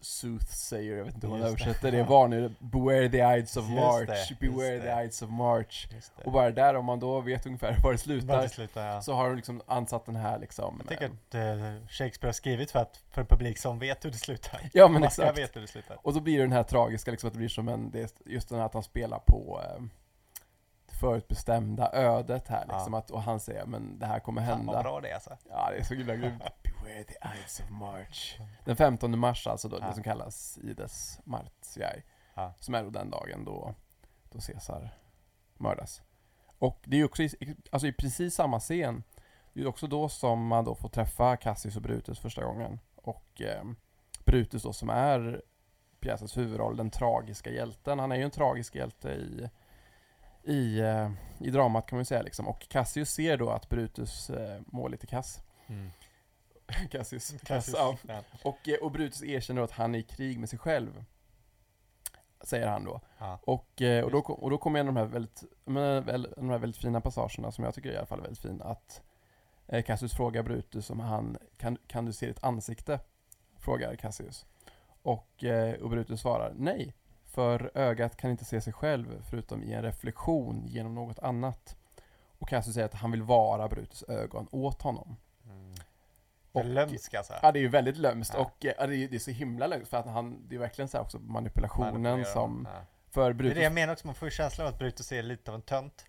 soothsayer, jag vet inte hur man det. översätter det, varnar Beware the Ides of Just March, det, beware det. the Ides of March. Det. Och bara där, om man då vet ungefär var det slutar, till slut, ja. så har de liksom ansatt den här liksom... Jag tänker eh, att eh, Shakespeare har skrivit för, att, för en publik som vet hur det slutar. Ja men exakt. veta hur det slutar. Och så blir det den här tragiska liksom att det blir som en, det just den här att han spelar på eh, förutbestämda ödet här liksom. Ja. Att, och han säger men det här kommer Fan vad hända. bra det är alltså. Ja det är så himla grymt. Beware the Ides of March. Den 15 mars alltså då, Ja. det som kallas Ides Martiae. Ja. Som är då den dagen då, då Caesar mördas. Och det är ju också i, alltså i precis samma scen. Det är också då som man då får träffa Cassius och Brutus första gången. Och eh, Brutus då som är pjäsens huvudroll, den tragiska hjälten. Han är ju en tragisk hjälte i, i, eh, i dramat kan man ju säga liksom. Och Cassius ser då att Brutus eh, mår lite kass. Mm. Cassius. Cassius, ja. ja. Och, eh, och Brutus erkänner att han är i krig med sig själv. Säger han då. Ja. Och, och, då, och då kommer en av de här, väldigt, de här väldigt fina passagerna som jag tycker i alla fall är väldigt fin. Att Cassius frågar Brutus om han, kan, kan du se ditt ansikte? Frågar Cassius. Och, och Brutus svarar nej. För ögat kan inte se sig själv förutom i en reflektion genom något annat. Och Cassius säger att han vill vara Brutus ögon åt honom. Mm. Och- Lömsk alltså. Ja det är ju väldigt lömskt Ja. och eh, ja, det, är, det är så himla lömskt för att han, det är verkligen så här också manipulationen som, Ja. för Det är Brutus det jag menar också, man får känslan av att Brutus är lite av en tönt.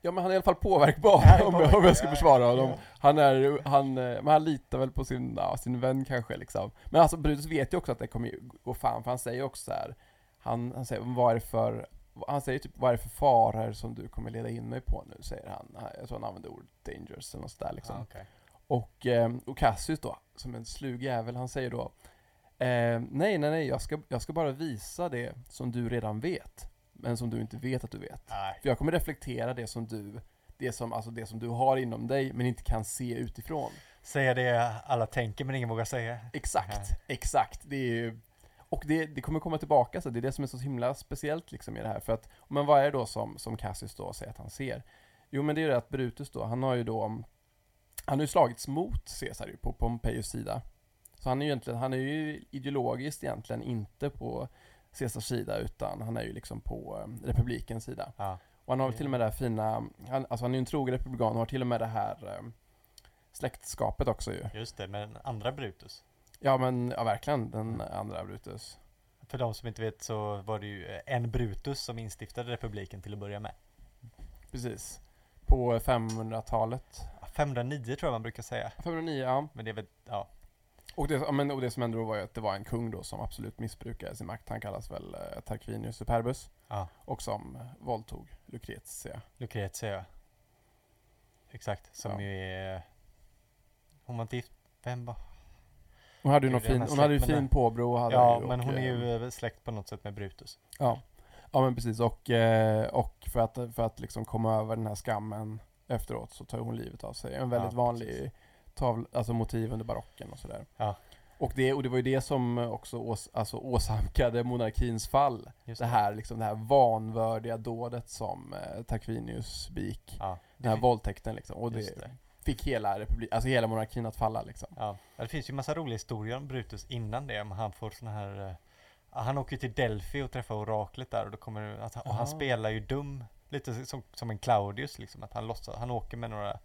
Ja men han är i alla fall påverkbar Ja, om, jag, om jag ska försvara honom. Han är, han, eh, men han litar väl på sin, ja, sin vän kanske liksom. Men alltså Brutus vet ju också att det kommer gå fan, för han säger också så här. Han, han säger, vad är det för, han säger typ, vad är det för faror som du kommer leda in mig på nu, säger han. Jag tror han använder ordet dangerous eller något sådär liksom. Ja, okej. Och, eh, och Cassius då, som en slug jävel, han säger då eh, Nej, nej, nej, jag ska, jag ska bara visa det som du redan vet. Men som du inte vet att du vet. Nej. För jag kommer reflektera det som du, det som, alltså det som du har inom dig men inte kan se utifrån. Säga det alla tänker men ingen vågar säga. Exakt, exakt. Det är ju, och det, det kommer komma tillbaka, så det är det som är så himla speciellt liksom i det här. För att, men vad är det då som, som Cassius då säger att han ser? Jo men det är ju det att Brutus då, han har ju då, han har ju slagits mot Caesar på Pompejus sida. Så han är ju egentligen, han är ju ideologiskt egentligen inte på Caesars sida utan han är ju liksom på eh, republikens sida. Ja. Och han har till och med det här fina, han, alltså han är ju en trogen republikan och har till och med det här släktskapet också ju. Just det, med den andra Brutus. Ja men, ja verkligen, den andra Brutus. För de som inte vet så var det ju eh, en Brutus som instiftade republiken till att börja med. Precis. På 500-talet. Ja, 509 tror jag man brukar säga. 509, ja. Men det är väl, ja. Och det, men, och det som hände då var ju att det var en kung då som absolut missbrukade sin makt. Han kallas väl eh, Tarquinius Superbus. Ja. Och som våldtog Lucretia. Lucretia ja. Exakt, som Ja. ju är... Hon var inte gift, vem var? Hon hade ju Det någon fin, hon hade ju fin påbrå och hade Ja, ju, men och, hon är eh, ju eh, släkt på något sätt med Brutus. Ja, ja men precis. Och, eh, och för att, för att liksom komma över den här skammen efteråt så tar hon livet av sig. En väldigt Ja, vanlig precis. tavl, alltså motiv under barocken och sådär. Ja. Och det, och det var ju det som också ås, alltså åsamkade monarkins fall. Just Det här, liksom, det här vanvördiga dådet som eh, Tarquinius begick. Ja, Den här våldtäkten liksom. Och det, det. Fick hela, republik, alltså hela monarkin att falla liksom. Ja. Det finns ju massa roliga historier om Brutus innan det. Om han får såna här... eh, han åker till Delphi och träffar oraklet där och då kommer att han, och han spelar ju dum. Lite som, som en Claudius liksom. Att han låtsas, han åker med några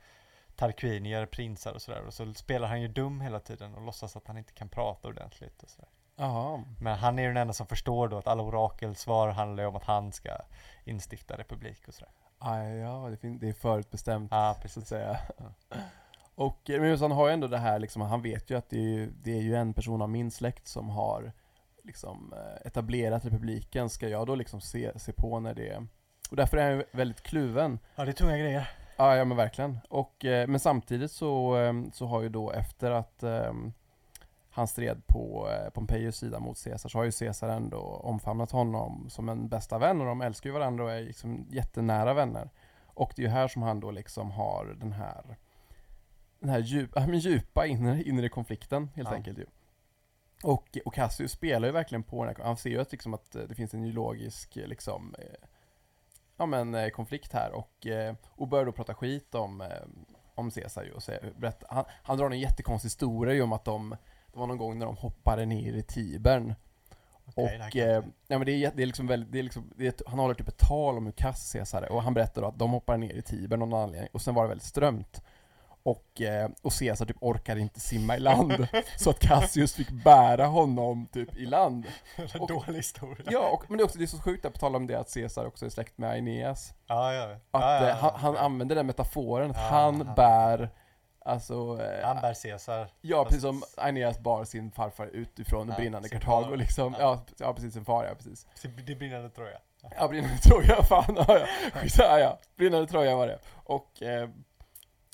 Tarquinier, prinsar och sådär. Och så spelar han ju dum hela tiden och låtsas att han inte kan prata ordentligt och sådär. Men han är ju den enda som förstår då att alla orakelsvar handlar ju om att han ska instifta republik och sådär. Ah, ja, det, fin- det är förutbestämt. Ja, så att säga. Och eh, men han har ju ändå det här liksom, han vet ju att det är, ju- det är ju en person av min släkt som har liksom eh, etablerat republiken. Ska jag då liksom se, se på när det och därför är han ju väldigt kluven. Ja, det är tunga grejer. Ja, ja men verkligen. Och, eh, men samtidigt så, så har ju då efter att eh, han stred på eh, Pompejus sida mot Caesar så har ju Caesar ändå omfamnat honom som en bästa vän och de älskar ju varandra och är liksom jättenära vänner. Och det är ju här som han då liksom har den här den här djupa, ja, men djupa inre, inre konflikten helt Ja. enkelt ju. Och, och Cassius spelar ju verkligen på den här, han ser ju att, liksom att eh, det finns en ideologisk eh, liksom, eh, ja, men, konflikt här och, eh, och börjar då prata skit om, eh, om Caesar ju och säger, berätta, han, han drar en jättekonstig historia ju om att de, det var någon gång när de hoppade ner i Tibern här och eh, inte. ja, men det, är, jä- det är liksom väldigt, det är liksom, det är ett, han håller typ ett tal om hur kass Caesar och han berättar då att de hoppar ner i Tibern av någon anledning och sen var det väldigt strömt. Och, eh, och Caesar typ orkade inte simma i land så att Cassius fick bära honom typ i land. och- Dålig historia. Ja, och, men det är också det är så sjukt där på tal om det att Caesar också är släkt med Aeneas. Ja, ja. Att ja, ja, eh, han, han använder den metaforen att han han- bär Alltså, eh, Han bär Caesar. ja precis som Aeneas bar sin farfar utifrån Ja, brinnande Kartago liksom. Ja. Ja. Precis sin far ja, precis. Det brinnande Troja. Ja, brinnande Troja, fan ja, ja. Ja, ja. Brinnande Troja var det. Och, eh,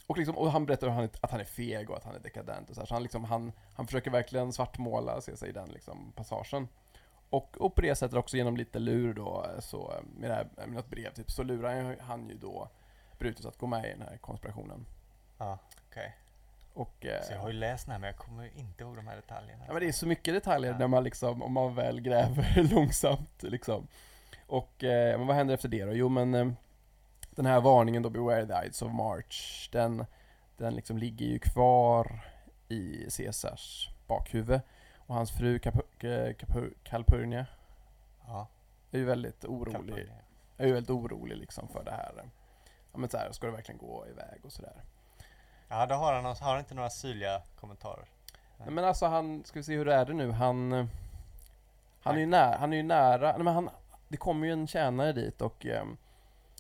och, liksom, och han berättar att han, är, att han är feg och att han är dekadent och så, här. så han, liksom, han, han försöker verkligen svartmåla sig i den liksom, passagen. Och, och på det sättet också genom lite lur då, så eh, med, det här, med något brev typ, så lurar han ju- han ju då Brutus att gå med i den här konspirationen. Ja, okej. Och, eh, Så jag har ju läst den här men jag kommer inte ihåg de här detaljerna. Ja men det är så mycket detaljer Ja. när man liksom, om man väl gräver långsamt liksom. Och, eh, men vad händer efter det då? Jo men eh, den här varningen då, Beware the Ides of March, den, den liksom ligger ju kvar i Caesars bakhuvud. Och hans fru eh, Capu- Calpurnia Ja, är ju väldigt orolig, Calpurnia. är ju väldigt orolig liksom för det här. Ja men så här, ska det verkligen gå iväg och sådär. Ja, då har han, har han inte några syrliga kommentarer. Nej, men alltså han, ska vi se hur det är det nu, han... eh, Han är ju nära, han är ju nära, nej men han, det kommer ju en tjänare dit och, eh,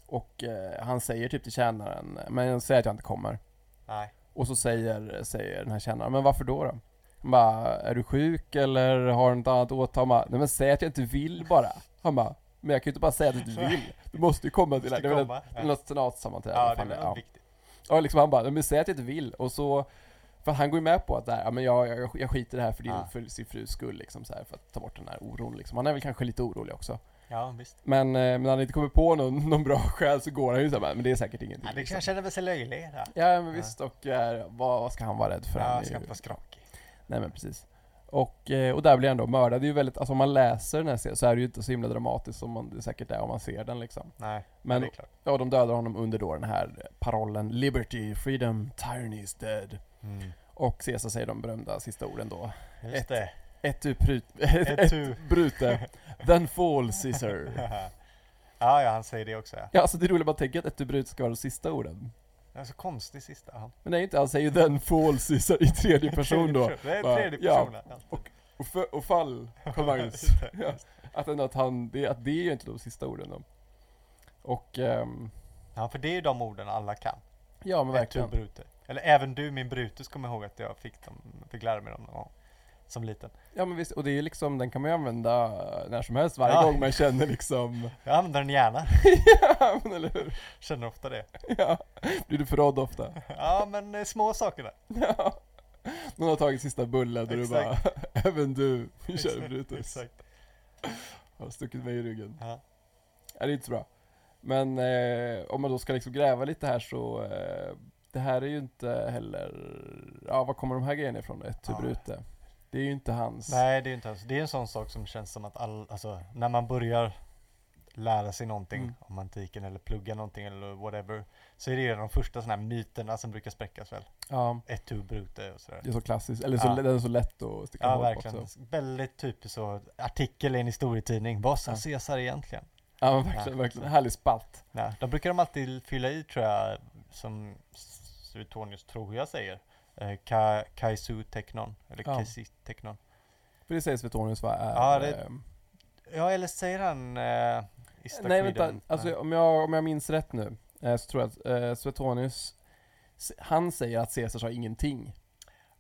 och eh, han säger typ till tjänaren, men jag säger att jag inte kommer. Nej. Och så säger, säger den här tjänaren, men varför då då? Han bara, är du sjuk eller har du något annat åt? Han bara, nej men säg att jag inte vill bara. Han bara, men jag kan ju inte bara säga att du inte vill. Du måste ju komma till det. Det är väl ett- Ja. något senatssammanträde. Ja, det är är. viktigt. Ja, liksom han bara, men säg att jag inte vill. Och så, för han går ju med på att där, ja, men jag, jag, jag skiter i det här för, din, Ja. för sin frus skull, liksom, så här, för att ta bort den här oron. Liksom. Han är väl kanske lite orolig också. Ja, visst. Men, eh, men när han inte kommer på någon, någon bra skäl så går han ju så här, men det är säkert ingenting. Ja, det liksom. väl sig löjlig. Ja, Ja, men visst. Och eh, vad, vad ska han vara rädd för? ja Han är ska inte vara skrakig. Nej, men precis. Och, eh, och där blir han då mördad. Det är ju väldigt, alltså om man läser den här serien så är det ju inte så himla dramatiskt som man, det säkert är om man ser den liksom. Nej, Men det är klart. ja, de dödar honom under då den här parollen Liberty, freedom, tyranny is dead. Mm. Och Caesar säger de berömda sista orden då. Just Ett- det. Ett tu prut, ett, Ett brute, then fall Caesar. ja, ja, han säger det också ja. Ja, alltså det är roligt att man tänker att ett tu brute ska vara de sista orden. Det är så konstig sista. Ja. Men nej inte, han säger ju then falls i, i tredje person då. Det är tredje person. Ja. Och, för, och fall Magnus. Ja. Att att han, det, att det är ju inte de sista orden då. Och, ehm, Ja, för det är ju de orden alla kan. ja men verkligen. brute. Eller även du min Brutus kommer ihåg att jag fick, dem, fick lära mig dem någon gång. Som liten. Ja men visst, och det är ju liksom, den kan man ju använda när som helst, varje Ja. gång man känner liksom, Jag använder den gärna. ja men eller hur? Känner ofta det. Ja, blir du förrådd ofta? Ja, men eh, små saker där. Ja. Någon har tagit sista bullen och du bara, även du kör Exakt, Brutus. Exakt. Har stuckit mig i ryggen. Ja. Ja, det är inte så bra. Men eh, om man då ska liksom gräva lite här så, eh, det här är ju inte heller, ja var kommer de här grejerna ifrån? Ett Ja. Brute. Det är ju inte hans. Nej, det är inte ens, det är en sån sak som känns som att all, alltså när man börjar lära sig någonting Mm. om antiken eller plugga någonting eller whatever. Så är det ju de första sådana här myterna som brukar spräckas väl. Ja, Ett tu brute och sådär. det är så klassiskt, eller så, Ja. den är så lätt att sticka Ja, verkligen. också. Väldigt typiskt så, artikel i en historietidning. Vad sa Ja. Caesar egentligen? Ja men verkligen, Ja. verkligen. Härlig spalt. Ja, då brukar de alltid fylla i tror jag, som Suetonius tror jag säger. Eh, ka, kaisu teknon, eller Ja. kaisi teknon. För det säger Svetonius va? Är, Ja, det- ehm, Ja, eller säger han eh, Nej vänta, alltså om jag, om jag minns rätt nu, eh, så tror jag att eh, Suetonius, han säger att Caesar sa ingenting.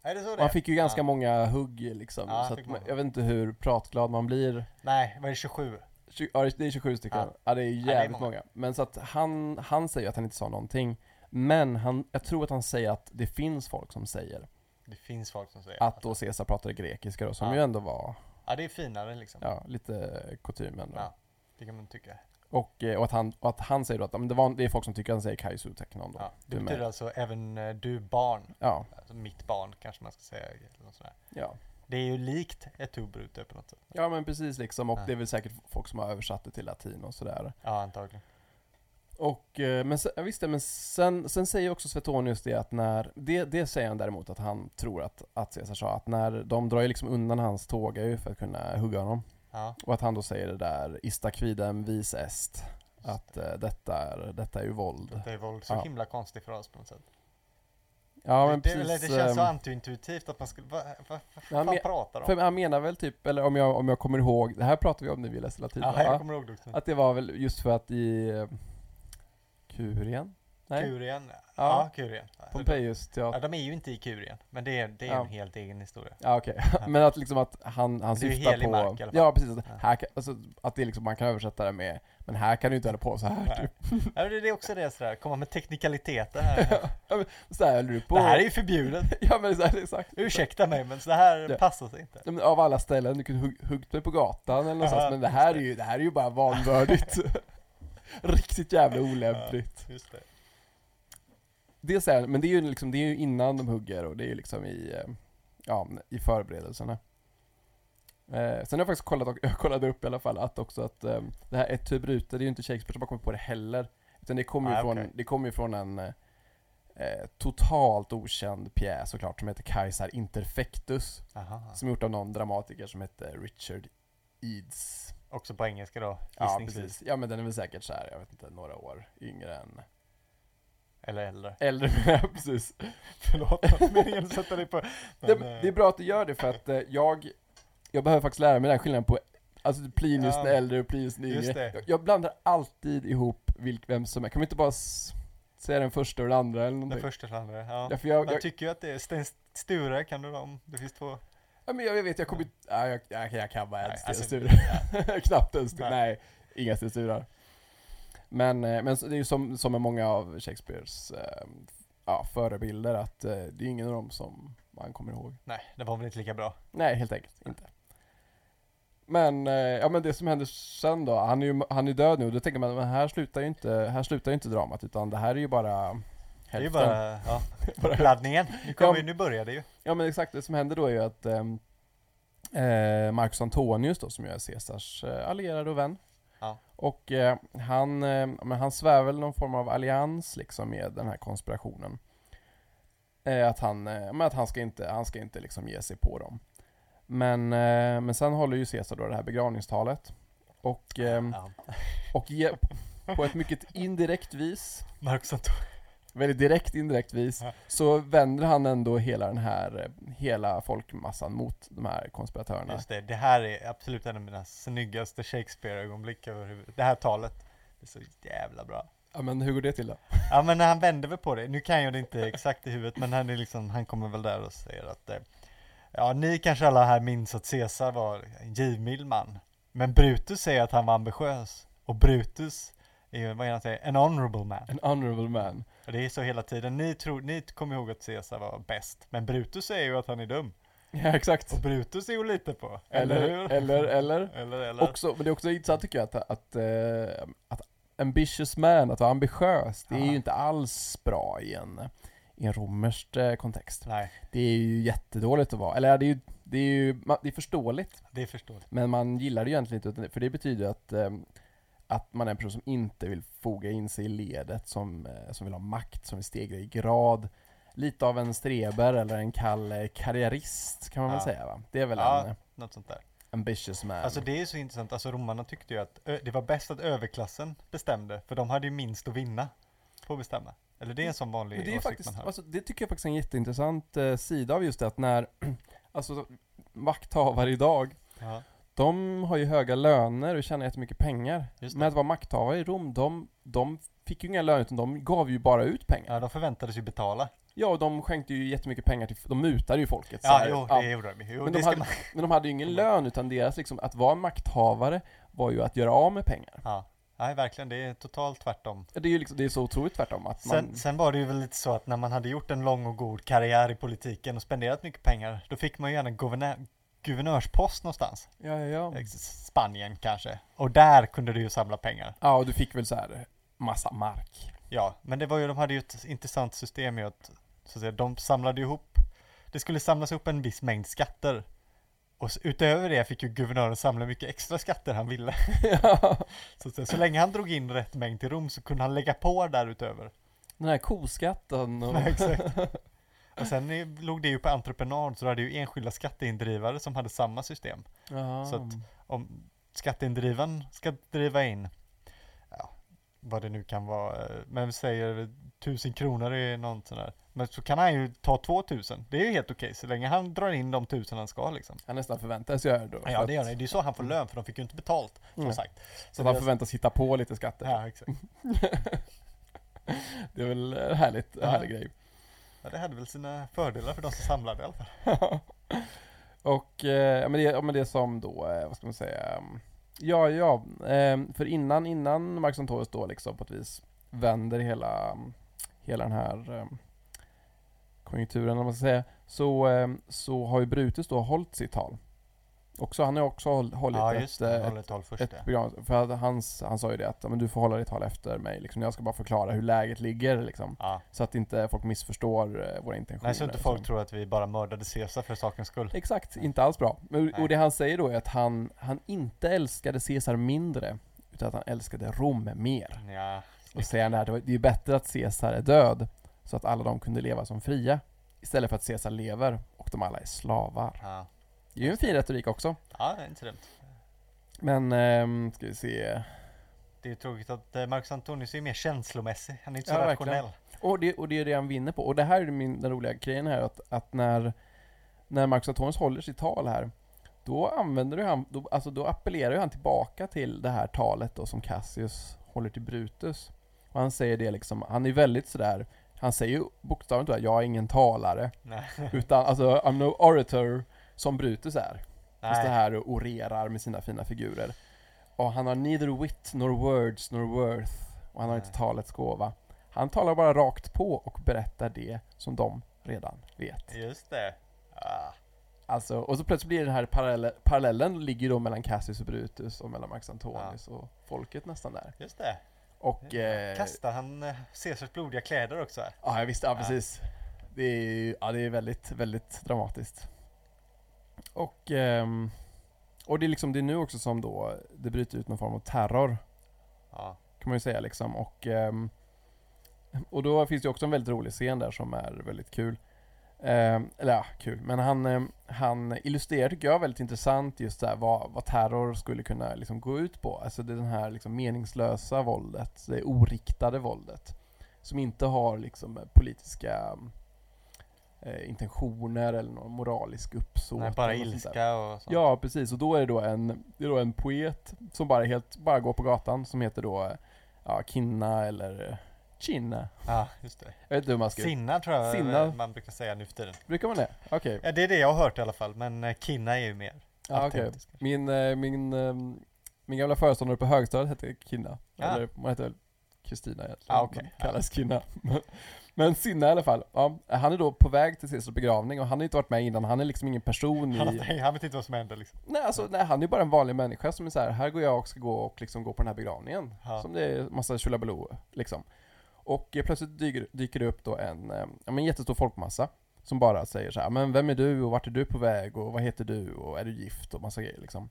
Är det så det han fick ju ganska Ja. många hugg liksom, Ja, så att, man- jag vet inte hur pratglad man blir. Nej, var det 27? Tju- Ja, det är 27 stycken. Ja, Ja. det är det är jävligt många. många. Men så att han, han säger att han inte sa någonting. Men han, jag tror att han säger att det finns folk som säger Det finns folk som säger att då Caesar pratade grekiska då, som Ja. ju ändå var, Ja, det är finare liksom. ja, lite kutymen då. Ja. Det kan man tycka. Och, eh, och, att han, och att han säger då att ja, men det, var, det är folk som tycker att han säger Kaisu Teknon då. Ja. Du Det med. betyder alltså även eh, du barn, Ja, alltså mitt barn kanske man ska säga. Eller något sådär. ja. Det är ju likt ett tubrute på något sätt. Ja men precis liksom, och Ja. det är väl säkert folk som har översatt det till latin och sådär. Ja, antagligen. Och, eh, men sen, visst det, men sen, sen säger också Svetonius det att när, det, det säger han däremot att han tror att, att Caesar sa, att när de drar ju liksom undan hans tåga ju för att kunna hugga honom. Ja. Och att han då säger det där, ista quidem vis est, att eh, detta, är, detta är ju våld. Det är väl så Ja. himla konstigt för oss på något sätt. Ja men det, precis. eller det känns så ehm, antiintuitivt att man skulle, vad va, va, fan men- pratar de för om? han menar väl typ, eller om jag, om jag kommer ihåg, det här pratade vi om när vi läste latin? Ja, jag Ja, kommer ihåg det också. Att det var väl just för att i Kurien? Nej? Kurien, ja, Ja. Kurien. Pompejus Ja, teater. de är ju inte i Kurien, men det är, det är Ja. en helt egen historia. Ja okej, men att liksom att han, han syftar på... mark i alla fall. ja precis, att, Ja. här alltså, att det liksom, man kan översätta det med Men här kan du inte hålla på så här Nej. typ. Ja, det är också det sådär, komma med teknikaliteter här. Så här håller du på. Det här är ju förbjudet. Ja men så här, exakt. Ursäkta mig, men så här Ja. passar sig inte. Ja, men Av alla ställen, du kunde hugg, huggt mig på gatan eller någonstans, Ja, men det här är ju, det här är ju bara vanvördigt. Riktigt jävla olämpligt. Ja, just det. Det säger han, men det är ju liksom, det är ju innan de hugger och det är ju liksom i, eh, ja, i förberedelserna. Eh, sen har jag faktiskt kollat, och- jag kollade upp i alla fall att också att eh, det här ett tu brute, det är ju inte Shakespeare som har kommit på det heller. Utan det kommer ju Ah, från, okej. det kommer från en eh, eh, totalt okänd pjäs såklart som heter Kaiser Interfectus. Aha. Som är gjort av någon dramatiker som heter Richard Eads. Också på engelska då, Ja precis, ja men den är väl säkert så här, jag vet inte, några år yngre än Eller äldre. Äldre, precis. Förlåt, meningen att sätta dig på... Det, Men, eh, det är bra att du gör det för att eh, jag, jag behöver faktiskt lära mig den här skillnaden på Alltså Plinius Ja. den äldre och Plinius den yngre. det. Jag, jag blandar alltid ihop vilk, vem som är, kan vi inte bara säga den första och den andra eller Den någonting? första eller andra, ja. Ja, jag, jag, tycker ju att det är Sten Sture, kan du om det finns två? Ja, men jag, jag vet, jag kommer ja, jag, jag, jag kan bara en Nej, Sten alltså. Knappt en Sture, Nej. nej, inga Sten Sturar. Men, eh, men det är ju som, som med många av Shakespeares eh, ja, förebilder att eh, det är ingen av dem som man kommer ihåg. Nej, det var väl inte lika bra. Nej, helt enkelt inte. Men, ja men det som händer sen då, han är ju han är död nu, då tänker man, men här slutar ju inte, här slutar ju inte dramat, utan det här är ju bara Det är bara, ja, laddningen. Nu, kommer, Ja. vi- nu börjar det ju. Ja men exakt, det som händer då är ju att ehm, eh, Marcus Antonius då, som ju är Caesars eh, allierade och vän. Ja. Och eh, han, eh, men han svär väl någon form av allians liksom med den här konspirationen. Eh, att han, eh, men att han ska inte, han ska inte liksom ge sig på dem. Men, men sen håller ju Caesar då det här begravningstalet. Och, ehm, Ja. och ge, på ett mycket indirekt vis Marcus Antonius. Väldigt direkt indirekt vis, så vänder han ändå hela den här, eh, hela folkmassan mot de här konspiratörerna. Just det, det här är absolut en av mina snyggaste Shakespeare-ögonblick överhuvud- Det här talet. Det är så jävla bra. Ja men hur går det till då? Ja men när han vänder väl på det, nu kan jag det inte exakt i huvudet men han är liksom, han kommer väl där och säger att eh, Ja ni kanske alla här minns att Caesar var en givmild man Men Brutus säger att han var ambitiös Och Brutus är ju, vad är han säger, en honorable man En honorable man. Och det är så hela tiden, ni tror, ni kommer ihåg att Caesar var bäst Men Brutus säger ju att han är dum Ja exakt. Och Brutus är ju lite på, Eller, hur? eller, eller. eller, eller. Också, men det är också intressant tycker jag att, att, eh, att ambitious man, att vara ambitiös, det är Ja. ju inte alls bra i en, i en romersk eh, kontext. Nej, Det är ju jättedåligt att vara, eller det är ju, det är ju det är förståeligt, det är förståeligt men man gillar det ju egentligen inte, för det betyder ju att, eh, att man är en person som inte vill foga in sig i ledet, som, eh, som vill ha makt, som vill stegra i grad. Lite av en streber eller en kall eh, karriärist kan man väl Ja. säga va? Det är väl Ja. en eh, Något sånt där ambitious man. Alltså det är så intressant, alltså romarna tyckte ju att det var bäst att överklassen bestämde, för de hade ju minst att vinna på att bestämma. Eller det är en sån vanlig Men det är faktiskt, man har. alltså, det tycker jag faktiskt är en jätteintressant eh, sida av just det att när, alltså makthavare idag, Ja, de har ju höga löner och tjänar jättemycket pengar. Men att vara makthavare i Rom, de, de fick ju inga löner utan de gav ju bara ut pengar. ja, de förväntades ju betala. Ja, och de skänkte ju jättemycket pengar till, de mutade ju folket. Ja, jo, Ja, det gjorde de. Jo, Men de hade- man... Men de hade ju ingen lön utan deras liksom, att vara makthavare var ju att göra av med pengar. Ja, nej verkligen, det är totalt tvärtom. Det är ju liksom, det är så otroligt tvärtom att man... Sen, sen var det ju väl lite så att när man hade gjort en lång och god karriär i politiken och spenderat mycket pengar, då fick man ju gärna guvernörspost någonstans. Ja, ja, ja. Spanien kanske. Och där kunde du ju samla pengar. Ja, och du fick väl så här massa mark. Ja, men det var ju, de hade ju ett intressant system i att, så att säga, de samlade ihop, det skulle samlas upp en viss mängd skatter. Och utöver det fick ju guvernören samla mycket extra skatter han ville. Ja. Så, säga, så länge han drog in rätt mängd till Rom så kunde han lägga på därutöver. Den här koskatten och... Ja, exakt. Och sen låg det ju på entreprenad så du hade ju enskilda skatteindrivare som hade samma system. Ja. Så att- Om skatteindrivaren ska driva in, ja, vad det nu kan vara, eh, men vi säger tusen kronor är något sånt där. Men så kan han ju ta 2000. Det är ju helt okej så länge han drar in de tusen han ska liksom. Han nästan förväntas göra det då. Ja det gör han. Det är så han får lön för de fick ju inte betalt som Mm. sagt. Så att han förväntas hitta på lite skatter. Ja exakt. det är väl härligt, Ja. härlig grej. Ja, det hade väl sina fördelar för de som samlade i alla fall. och, eh, ja, men det, ja, men det som då, eh, vad ska man säga, ja, ja, eh, för innan, innan Marcus Antonius då liksom på ett vis vänder hela, hela den här um, konjunkturen, om man ska säga, så, eh, så har ju Brutus då hållit sitt tal. Också, han har också håll, hållit Ja ett, det, eh, ett först ett ja. program, för att hans, han sa ju det att men du får hålla ditt tal efter mig, liksom. jag ska bara förklara hur läget ligger liksom. ja. Så att inte folk missförstår eh, våra intentioner. Nej så inte folk liksom. tror att vi bara mördade Caesar för sakens skull. Exakt, inte alls bra. Men, Nej. och det han säger då är att han, han inte älskade Caesar mindre, utan att han älskade Rom mer. Ja, Och säger han det här, det var- det är bättre att Caesar är död, så att alla de kunde leva som fria, istället för att Caesar lever och de alla är slavar. ja. Det är ju en fin retorik också. ja det är inte dumt. Men, ehm, ska vi se. Det är tråkigt att eh, Marcus Antonius är mer känslomässig. Han är inte så Ja, verkligen. rationell. Och det, och det är det han vinner på. Och det här är min, den roliga grejen här, att, att när, när Marcus Antonius håller sitt tal här, då använder ju han, då, alltså då appellerar han tillbaka till det här talet då som Cassius håller till Brutus. Och han säger det liksom, han är väldigt sådär, han säger ju bokstavligt talat, jag är ingen talare, Nej. utan alltså, I'm no orator, som Brutus är. Just det Nej. här och orerar med sina fina figurer. Och han har neither wit nor words nor worth. Och han har Nej. inte talets gåva. Han talar bara rakt på och berättar det som de redan vet. Just det. Ah. Alltså, och så plötsligt blir den här parallellen, parallellen ligger då mellan Cassius och Brutus och mellan Max Antonius och folket nästan där. Just det. Och... Eh, Kastar han eh, Caesars blodiga kläder också här? Ja, jag visste, ja Ja. precis. Det är, ja, det är väldigt, väldigt dramatiskt. Och, ehm, och det är liksom, det är nu också som då det bryter ut någon form av terror, Ja. kan man ju säga liksom. Och, ehm, och då finns det också en väldigt rolig scen där som är väldigt kul. Ehm, eller ja, kul. Men han, ehm, han illustrerar, tycker jag, väldigt intressant just där vad, vad terror skulle kunna liksom gå ut på. Alltså det är den här liksom meningslösa våldet, det oriktade våldet. som inte har liksom politiska eh, intentioner eller någon moralisk uppsåt. Nej, bara ilska och sånt. Ja, precis. Och då är det då en, det är då en poet som bara helt, bara går på gatan som heter då ja, Kinna eller eh, Kinna. Ja, just det. Jag vet inte hur man ska... Sinna tror jag Sinna. man brukar säga nu för tiden. Brukar man det? Okej. Ja, det är det jag har hört i alla fall, men eh, Kinna är ju mer Ja, autentisk. Min, eh, min, min gamla föreståndare på högstadiet hette Kinna. Ja. Eller hon hette väl Kristina egentligen. Okej. men Kallas Kinna. Men Sinna i alla fall. Ja, han är då på väg till Caesars begravning och han har inte varit med innan. Han är liksom ingen person Han, i... han vet inte vad som händer liksom. Nej, alltså, nej, han är bara en vanlig människa som är så här, här går jag och ska gå och liksom gå på den här begravningen. Ja. Som det är massa tjolabaloo liksom. Och eh, plötsligt dyker, dyker det upp då en, eh, ja, men en jättestor folkmassa. Som bara säger så här, men vem är du och vart är du på väg och vad heter du och är du gift och massa grejer liksom.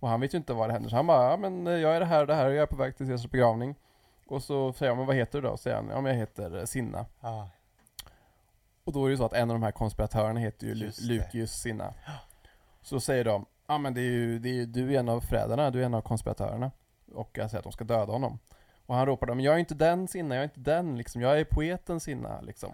Och han vet ju inte vad det händer så han bara, ja men eh, jag är det här och det här och jag är på väg till Caesars begravning. Och så säger jag, men vad heter du då? Säger han, ja men jag heter Sinna. Ja, Och då är det ju så att en av de här konspiratörerna heter ju. Lucius Sinna. Så säger de, ja men det är ju, det är, ju- du är en av förrädarna, du är en av konspiratörerna. Och jag säger att de ska döda honom. Och han ropar, men jag är inte den Sinna, jag är inte den liksom, jag är poeten Sinna liksom.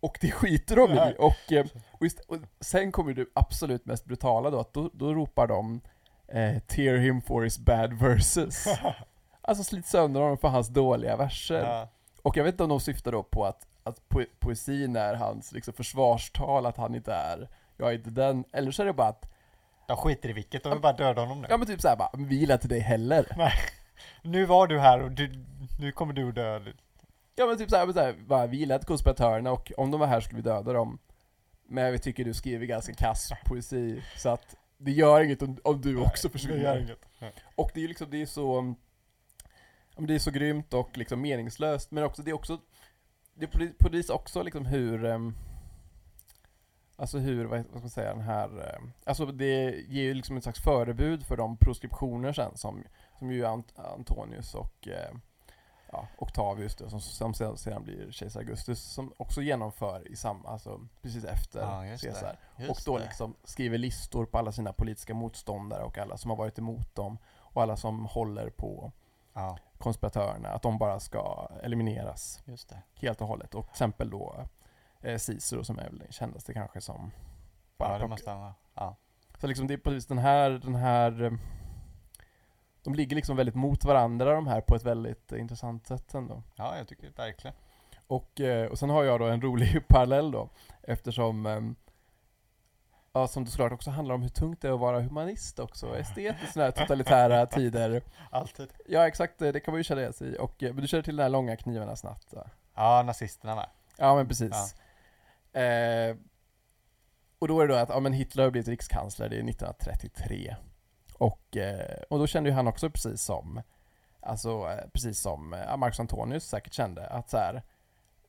Och det skiter de i. Och, eh, och, just, och sen kommer det absolut mest brutala då, att då, då ropar de eh, 'Tear him for his bad verses' Alltså slit sönder honom för hans dåliga verser. ja. Och jag vet inte om de syftar då på att, att po- poesin är hans liksom försvarstal, att han inte är, jag är inte den, eller så är det bara att, De skiter i vilket, de vill bara döda honom nu. ja men typ såhär bara, vi gillar inte dig heller. Nu var du här och du, nu kommer du dö. Ja men typ såhär, men såhär bara, vi gillar inte konspiratörerna och om de var här skulle vi döda dem. Men vi tycker du skriver ganska kass poesi, så att det gör inget om, om du också Det gör försvinner. inget. Nej. Och det är ju liksom, det är så, men det är så grymt och liksom meningslöst, men också, det är också, det är också liksom hur, ehm, alltså hur, vad ska man säga, den här, ehm, alltså det ger ju liksom ett slags förebud för de proskriptioner sen som, som ju Ant Antonius och eh, ja, Octavius då, som, som sedan, sedan blir kejsar Augustus, som också genomför i samma, alltså precis efter Ja. Caesar. Och då det. liksom skriver listor på alla sina politiska motståndare och alla som har varit emot dem och alla som håller på Ja, konspiratörerna, att de bara ska elimineras just det. helt och hållet. Och till exempel då eh, Cicero som är väl den kändaste kanske som bara Ja, det måste han vara. Ja. Så liksom det är precis den här, den här eh, de ligger liksom väldigt mot varandra de här på ett väldigt intressant sätt ändå. ja, jag tycker verkligen. Och, eh, och sen har jag då en rolig parallell då, eftersom ehm, Ja, som såklart också handlar om hur tungt det är att vara humanist också, estet i sådana här totalitära tider. Alltid. Ja, exakt, det kan man ju känna igen sig i. Och, eh, men du känner till den här långa knivarnas natt? Ja, nazisterna med. Ja, men precis. Eh, och då är det då att, ja men Hitler har blivit rikskansler, det är 1933. Och, eh, och då kände ju han också precis som, alltså eh, precis som eh, Marcus Antonius säkert kände, att så här,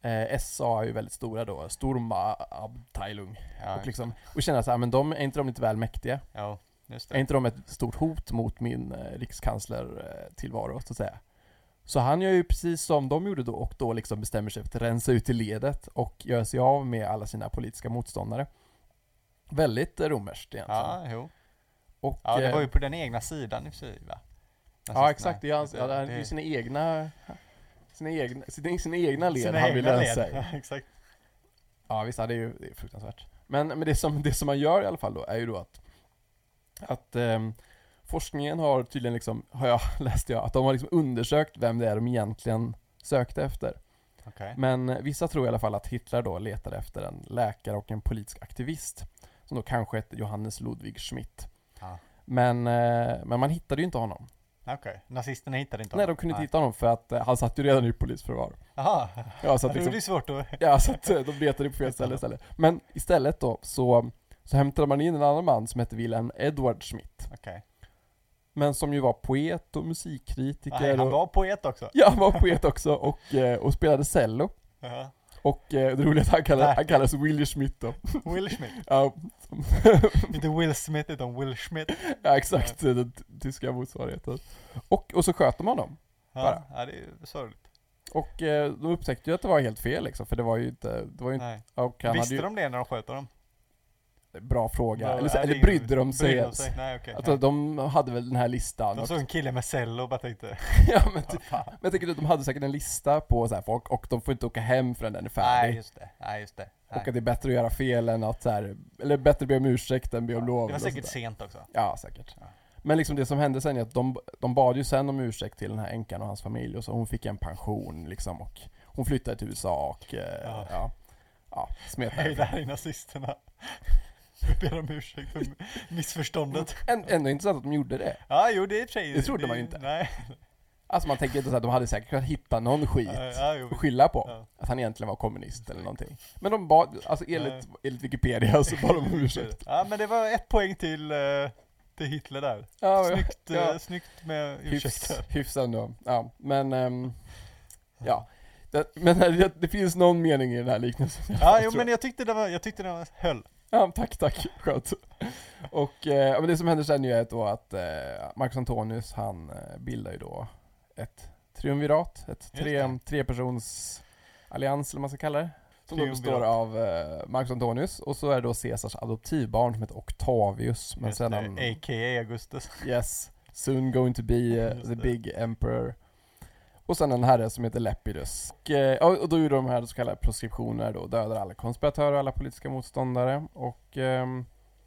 eh, SA är ju väldigt stora då, Storma Abteilung. Ja, och liksom, och kände att så här, men de, är inte de lite väl mäktiga? ja Är inte de ett stort hot mot min eh, rikskansler-tillvaro, så att säga? Så han gör ju precis som de gjorde då, och då liksom bestämmer sig för att rensa ut i ledet och göra sig av med alla sina politiska motståndare. Väldigt eh, romerskt egentligen. Ja, jo. och, Ja, det eh, var ju på den egna sidan i och för sig, va? ja exakt, det är, hans, ja, det är sina egna, sina egna, sina, sina egna led sina han vill rensa i. Ja, exakt. Ja visst, ja, det är ju det är fruktansvärt. Men, men det, som, det som man gör i alla fall då är ju då att, att ehm, forskningen har tydligen liksom, har jag läst jag, att de har liksom undersökt vem det är de egentligen sökte efter. Okej. Men eh, vissa tror i alla fall att Hitler då letade efter en läkare och en politisk aktivist. Som då kanske hette Johannes Ludwig Schmidt. Ja. Men, eh, men man hittade ju inte honom. Okej. Nazisterna hittade inte Nej, honom? de kunde inte hitta honom för att eh, han satt ju redan i polisförvar. Jaha. Ja, så att det liksom, är ju svårt att... Ja, så att eh, de letade på fel ställe istället. Men istället då så, så hämtade man in en annan man som hette Wilhelm Edward Schmidt. Okej. Men som ju var poet och musikkritiker Nej, han och, var poet också. Ja, han var poet också och, eh, och spelade cello. Jaha. Och eh, det roliga är att han kallas, Nej. han kallas Willy Schmidt då. Will Smith. Ja, Inte Will Smith utan Will Schmidt. ja exakt, den tyska motsvarigheten. Och, och så sköt de honom. Ja, Bara. ja det är sorgligt. Och eh, de upptäckte ju att det var helt fel liksom, för det var ju inte, det var ju inte, Nej. och han hade Visste ju, de det när de sköt honom? Bra fråga. Bra, eller, så, ja, eller brydde de sig ens? sig? Nej okej. Alltså, de hade väl den här listan. De såg en kille med cello och bara tänkte ja, men, men jag tänker att de hade säkert en lista på så här folk och de får inte åka hem förrän den är färdig. Nej just det, nej just det. Nej. och att det är bättre att göra fel än att så här, eller bättre be om ursäkt än be om lov. det var säkert sent också. Ja, säkert. Ja. Men liksom det som hände sen är att de, de bad ju sen om ursäkt till den här änkan och hans familj och så hon fick en pension liksom och hon flyttade till USA och eh, Ja. ja, ja, smet Hej, där är nazisterna. Jag ber om ursäkt för missförståndet. Än- Ändå intressant att de gjorde det. Ja, jo det är sig. Det trodde man ju inte. Nej. Alltså man tänker inte så att de hade säkert kunnat hitta någon skit Ja, ja, att skylla på. Ja. Att han egentligen var kommunist eller någonting. Men de bad, alltså enligt, enligt Wikipedia så bad de om ursäkt. Ja, men det var ett poäng till, eh, till Hitler där. Ja, Snyggt, eh, ja. snyggt med Hyfs, ursäkter. hyfs ändå. Ja, men... ehm, ja. Det, men det, det finns någon mening i den här liknelsen. Ja, jo, men jag tyckte det var, jag tyckte det var höll. Ja, tack, tack. Skönt. Och eh, men det som händer sen är då att eh, Marcus Antonius, han eh, bildar ju då ett triumvirat, ett tre, trepersons allians eller vad man ska kalla det. Som då består av eh, Marcus Antonius och så är det då Caesars adoptivbarn som heter Octavius. Men Just sen det, A.k.a. Augustus. yes, soon going to be Just the big emperor. Och sen en herre som heter Lepidus. Och, eh, och då gjorde de här så kallade proskriptioner då, dödar alla konspiratörer och alla politiska motståndare. Och, ehm,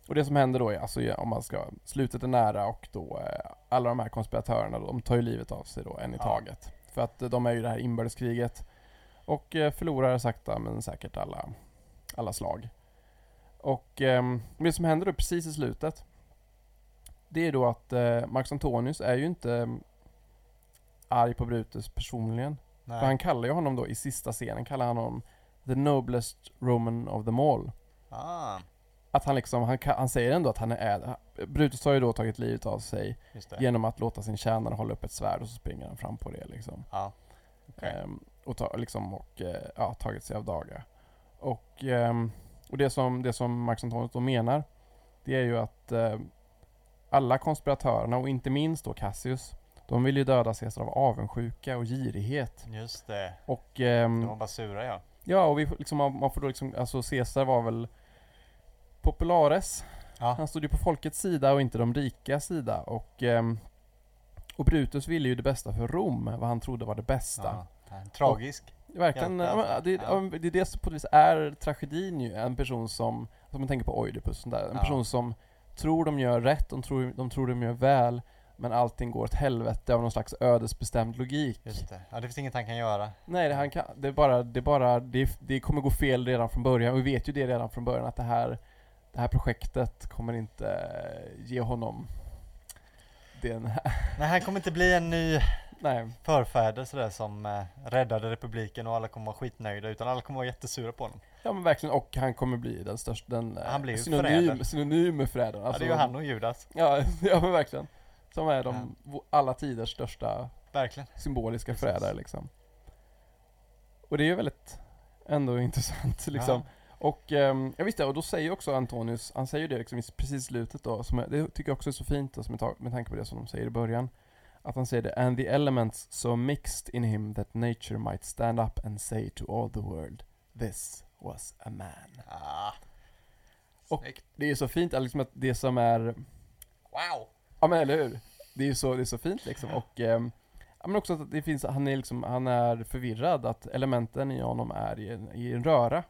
och det som händer då är, alltså om man ska, slutet är nära och då eh, alla de här konspiratörerna då, de tar ju livet av sig då en i Ja. taget. För att eh, de är ju det här inbördeskriget och förlorar sakta men säkert alla, alla slag. Och ehm, det som händer då precis i slutet det är då att Marcus Antonius är ju inte arg på Brutus personligen. Nej. För han kallar ju honom då i sista scenen, kallar han honom the noblest Roman of them all. Ah, Att han liksom, han, han säger ändå att han är, Brutus har ju då tagit livet av sig genom att låta sin tjänare hålla upp ett svärd och så springer han fram på det liksom. Ja. Okej. Ehm, och, ta, liksom, och eh, ja, tagit sig av dagar. Och, ehm, och det som, det som Marcus Antonius då menar, det är ju att eh, alla konspiratörerna och inte minst då Cassius, de vill ju döda Caesar av avundsjuka och girighet. Just det. Och ehm, De var bara sura ja. Ja, och vi, liksom, man får då liksom, alltså Caesar var väl populares. Ja. Han stod ju på folkets sida och inte de rika sida. Och, ehm, och Brutus ville ju det bästa för Rom, vad han trodde var det bästa. ja. Tragisk. Verkligen, Hjälte, ja, men alltså. det, Ja. det är det som på vis är tragedin ju. En person som, som man tänker på Oidipus, sånt där. en Ja. person som tror de gör rätt, de tror, de tror de gör väl, men allting går åt helvete av någon slags ödesbestämd logik. Just det. Ja, det finns inget han kan göra. Nej, det, han kan, det är bara, det är bara, det, det kommer gå fel redan från början. Och vi vet ju det redan från början att det här, det här projektet kommer inte eh, ge honom den här, Nej, han kommer inte bli en ny nej. förfäder sådär som eh, räddade republiken och alla kommer vara skitnöjda utan alla kommer vara jättesura på honom. Ja men verkligen, och han kommer bli den största, den eh, Han blir ju synonym, synonym med förrädaren. ja, det är ju han och Judas. Ja, ja men verkligen. Som är de Ja. alla tiders största Verkligen. symboliska Precis. förrädare liksom. Och det är ju väldigt ändå intressant liksom. Och um, jag visste, och då säger också Antonius, han säger det liksom precis i slutet då, som jag, det tycker jag också är så fint då, med, med tanke på det som de säger i början. Att han säger det, and the elements so mixed in him that nature might stand up and say to all the world, this was a man. Ah. Och- Snyggt. Det är så fint, liksom att det som är Wow! Ja men eller hur? Det är ju så, det är så fint liksom och Ja men också att det finns, han är liksom, han är förvirrad att elementen i honom är i en, i en röra.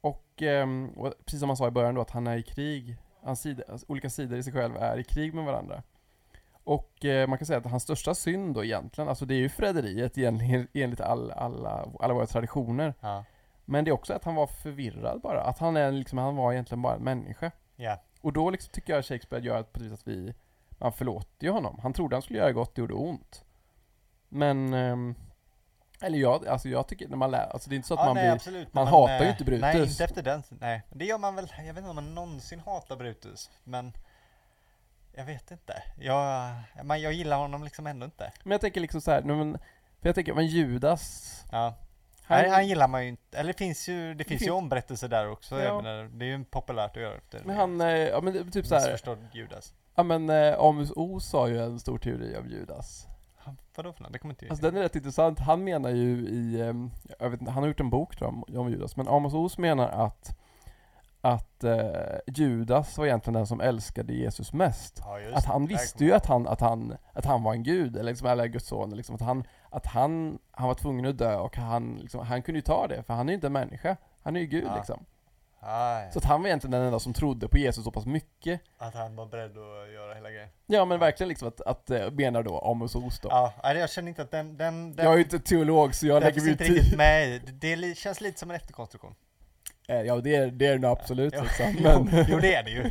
Och, ehm, och precis som han sa i början då att han är i krig, hans sida, alltså, olika sidor i sig själv är i krig med varandra. Och eh, man kan säga att hans största synd då egentligen, alltså det är ju förräderiet egentligen enligt all, alla, alla våra traditioner. Ja. Men det är också att han var förvirrad bara, att han är liksom, han var egentligen bara en människa. Ja. Och då liksom tycker jag Shakespeare gör på ett att vi, man förlåter ju honom. Han trodde han skulle göra gott, det gjorde ont. Men, ehm, eller jag, alltså jag tycker när man lär, alltså det är inte så att ja, man nej, blir, absolut. man Men hatar ju eh, inte Brutus. Nej, inte efter den. Nej, det gör man väl. Jag vet inte om man någonsin hatar Brutus. Men jag vet inte. Jag, man, jag gillar honom liksom ändå inte. men jag tänker liksom så här, men, för jag tänker, men Judas, Ja. Han, Han, gillar man ju inte. Eller det finns ju, det finns ju finns- omberättelser där också. Ja. Jag menar, det är ju populärt att göra efter men han, eh, ja men det- typ så här, Missförstådd Judas. ja men eh, Amos Oz har ju en stor teori om Judas. Han, vadå för något? Det kommer inte Alltså den är rätt intressant, han menar ju i, ehm, jag vet inte, han har gjort en bok tror jag om, om Judas, men Amos Oz menar att att eh, Judas var egentligen den som älskade Jesus mest. Ja, Att det. han visste ju att han, att han, att han var en gud, eller, liksom, eller Guds son, liksom, att, han, att han, han var tvungen att dö och han, liksom, han kunde ju ta det, för han är ju inte en människa. Han är ju Gud Ja. liksom. Ah, ja. Så att han var egentligen den enda som trodde på Jesus så pass mycket. Att han var beredd att göra hela grejen. Ja men verkligen liksom att, att eh, menar då Amos och Os då. Ja, jag känner inte att den... den, den Jag är ju inte teolog så jag lägger mig inte riktigt med. Det, det känns lite som en efterkonstruktion. Eh, Ja det är det är det nog absolut Jo, liksom. jo, Men, jo, det är det ju.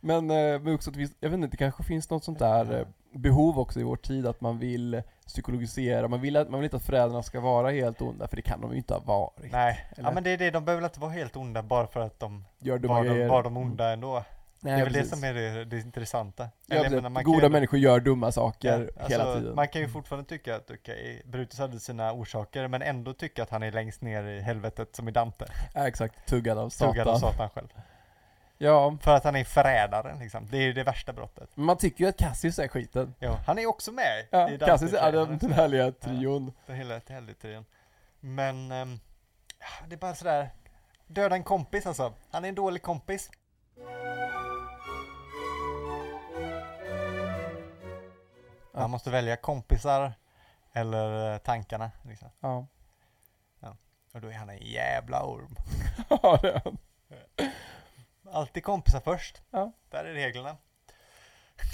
men, eh, men också att vi, jag vet inte, det kanske finns något sånt där behov också i vår tid att man vill psykologisera, man vill, att, man vill inte att föräldrarna ska vara helt onda, för det kan de ju inte ha varit. Nej, Eller? ja, men det är det. De behöver inte vara helt onda bara för att de Gör var de, var de onda ändå. Nej, det är väl precis. det som är det, det intressanta. Ja, menar, kan Goda ju- människor gör dumma saker Ja, hela alltså, tiden. Man kan ju fortfarande tycka att okej, Brutus hade sina orsaker men ändå tycka att han är längst ner i helvetet som i Dante. Ja, exakt, tuggad av Satan. Tuggad av Satan själv. Ja, För att han är förrädaren liksom. Det är ju det värsta brottet. men man tycker ju att Cassius är skiten. Jo, han är också med Ja, i. Cassius är den, den härliga trion. Den hela helvetrion. Men, ehm, ja, det är bara sådär. Döda en kompis alltså. Han är en dålig kompis. Ja. Man måste välja kompisar eller eh, tankarna. Liksom. Ja. Och då är han en jävla orm. Ja, det är han. Alltid kompisar först. Ja. Där är reglerna.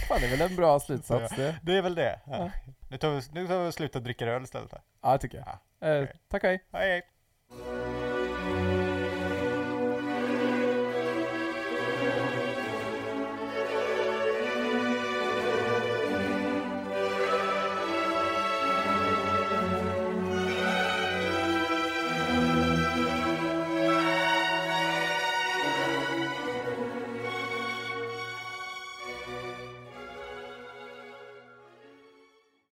Fan, det är väl en bra slutsats det. Det är väl det. Ja. Ja. Nu, tar vi, nu tar vi och slutar dricka öl istället. Då. Ja, det tycker jag. Ja, Eh, okej. tack hej. Hej hej!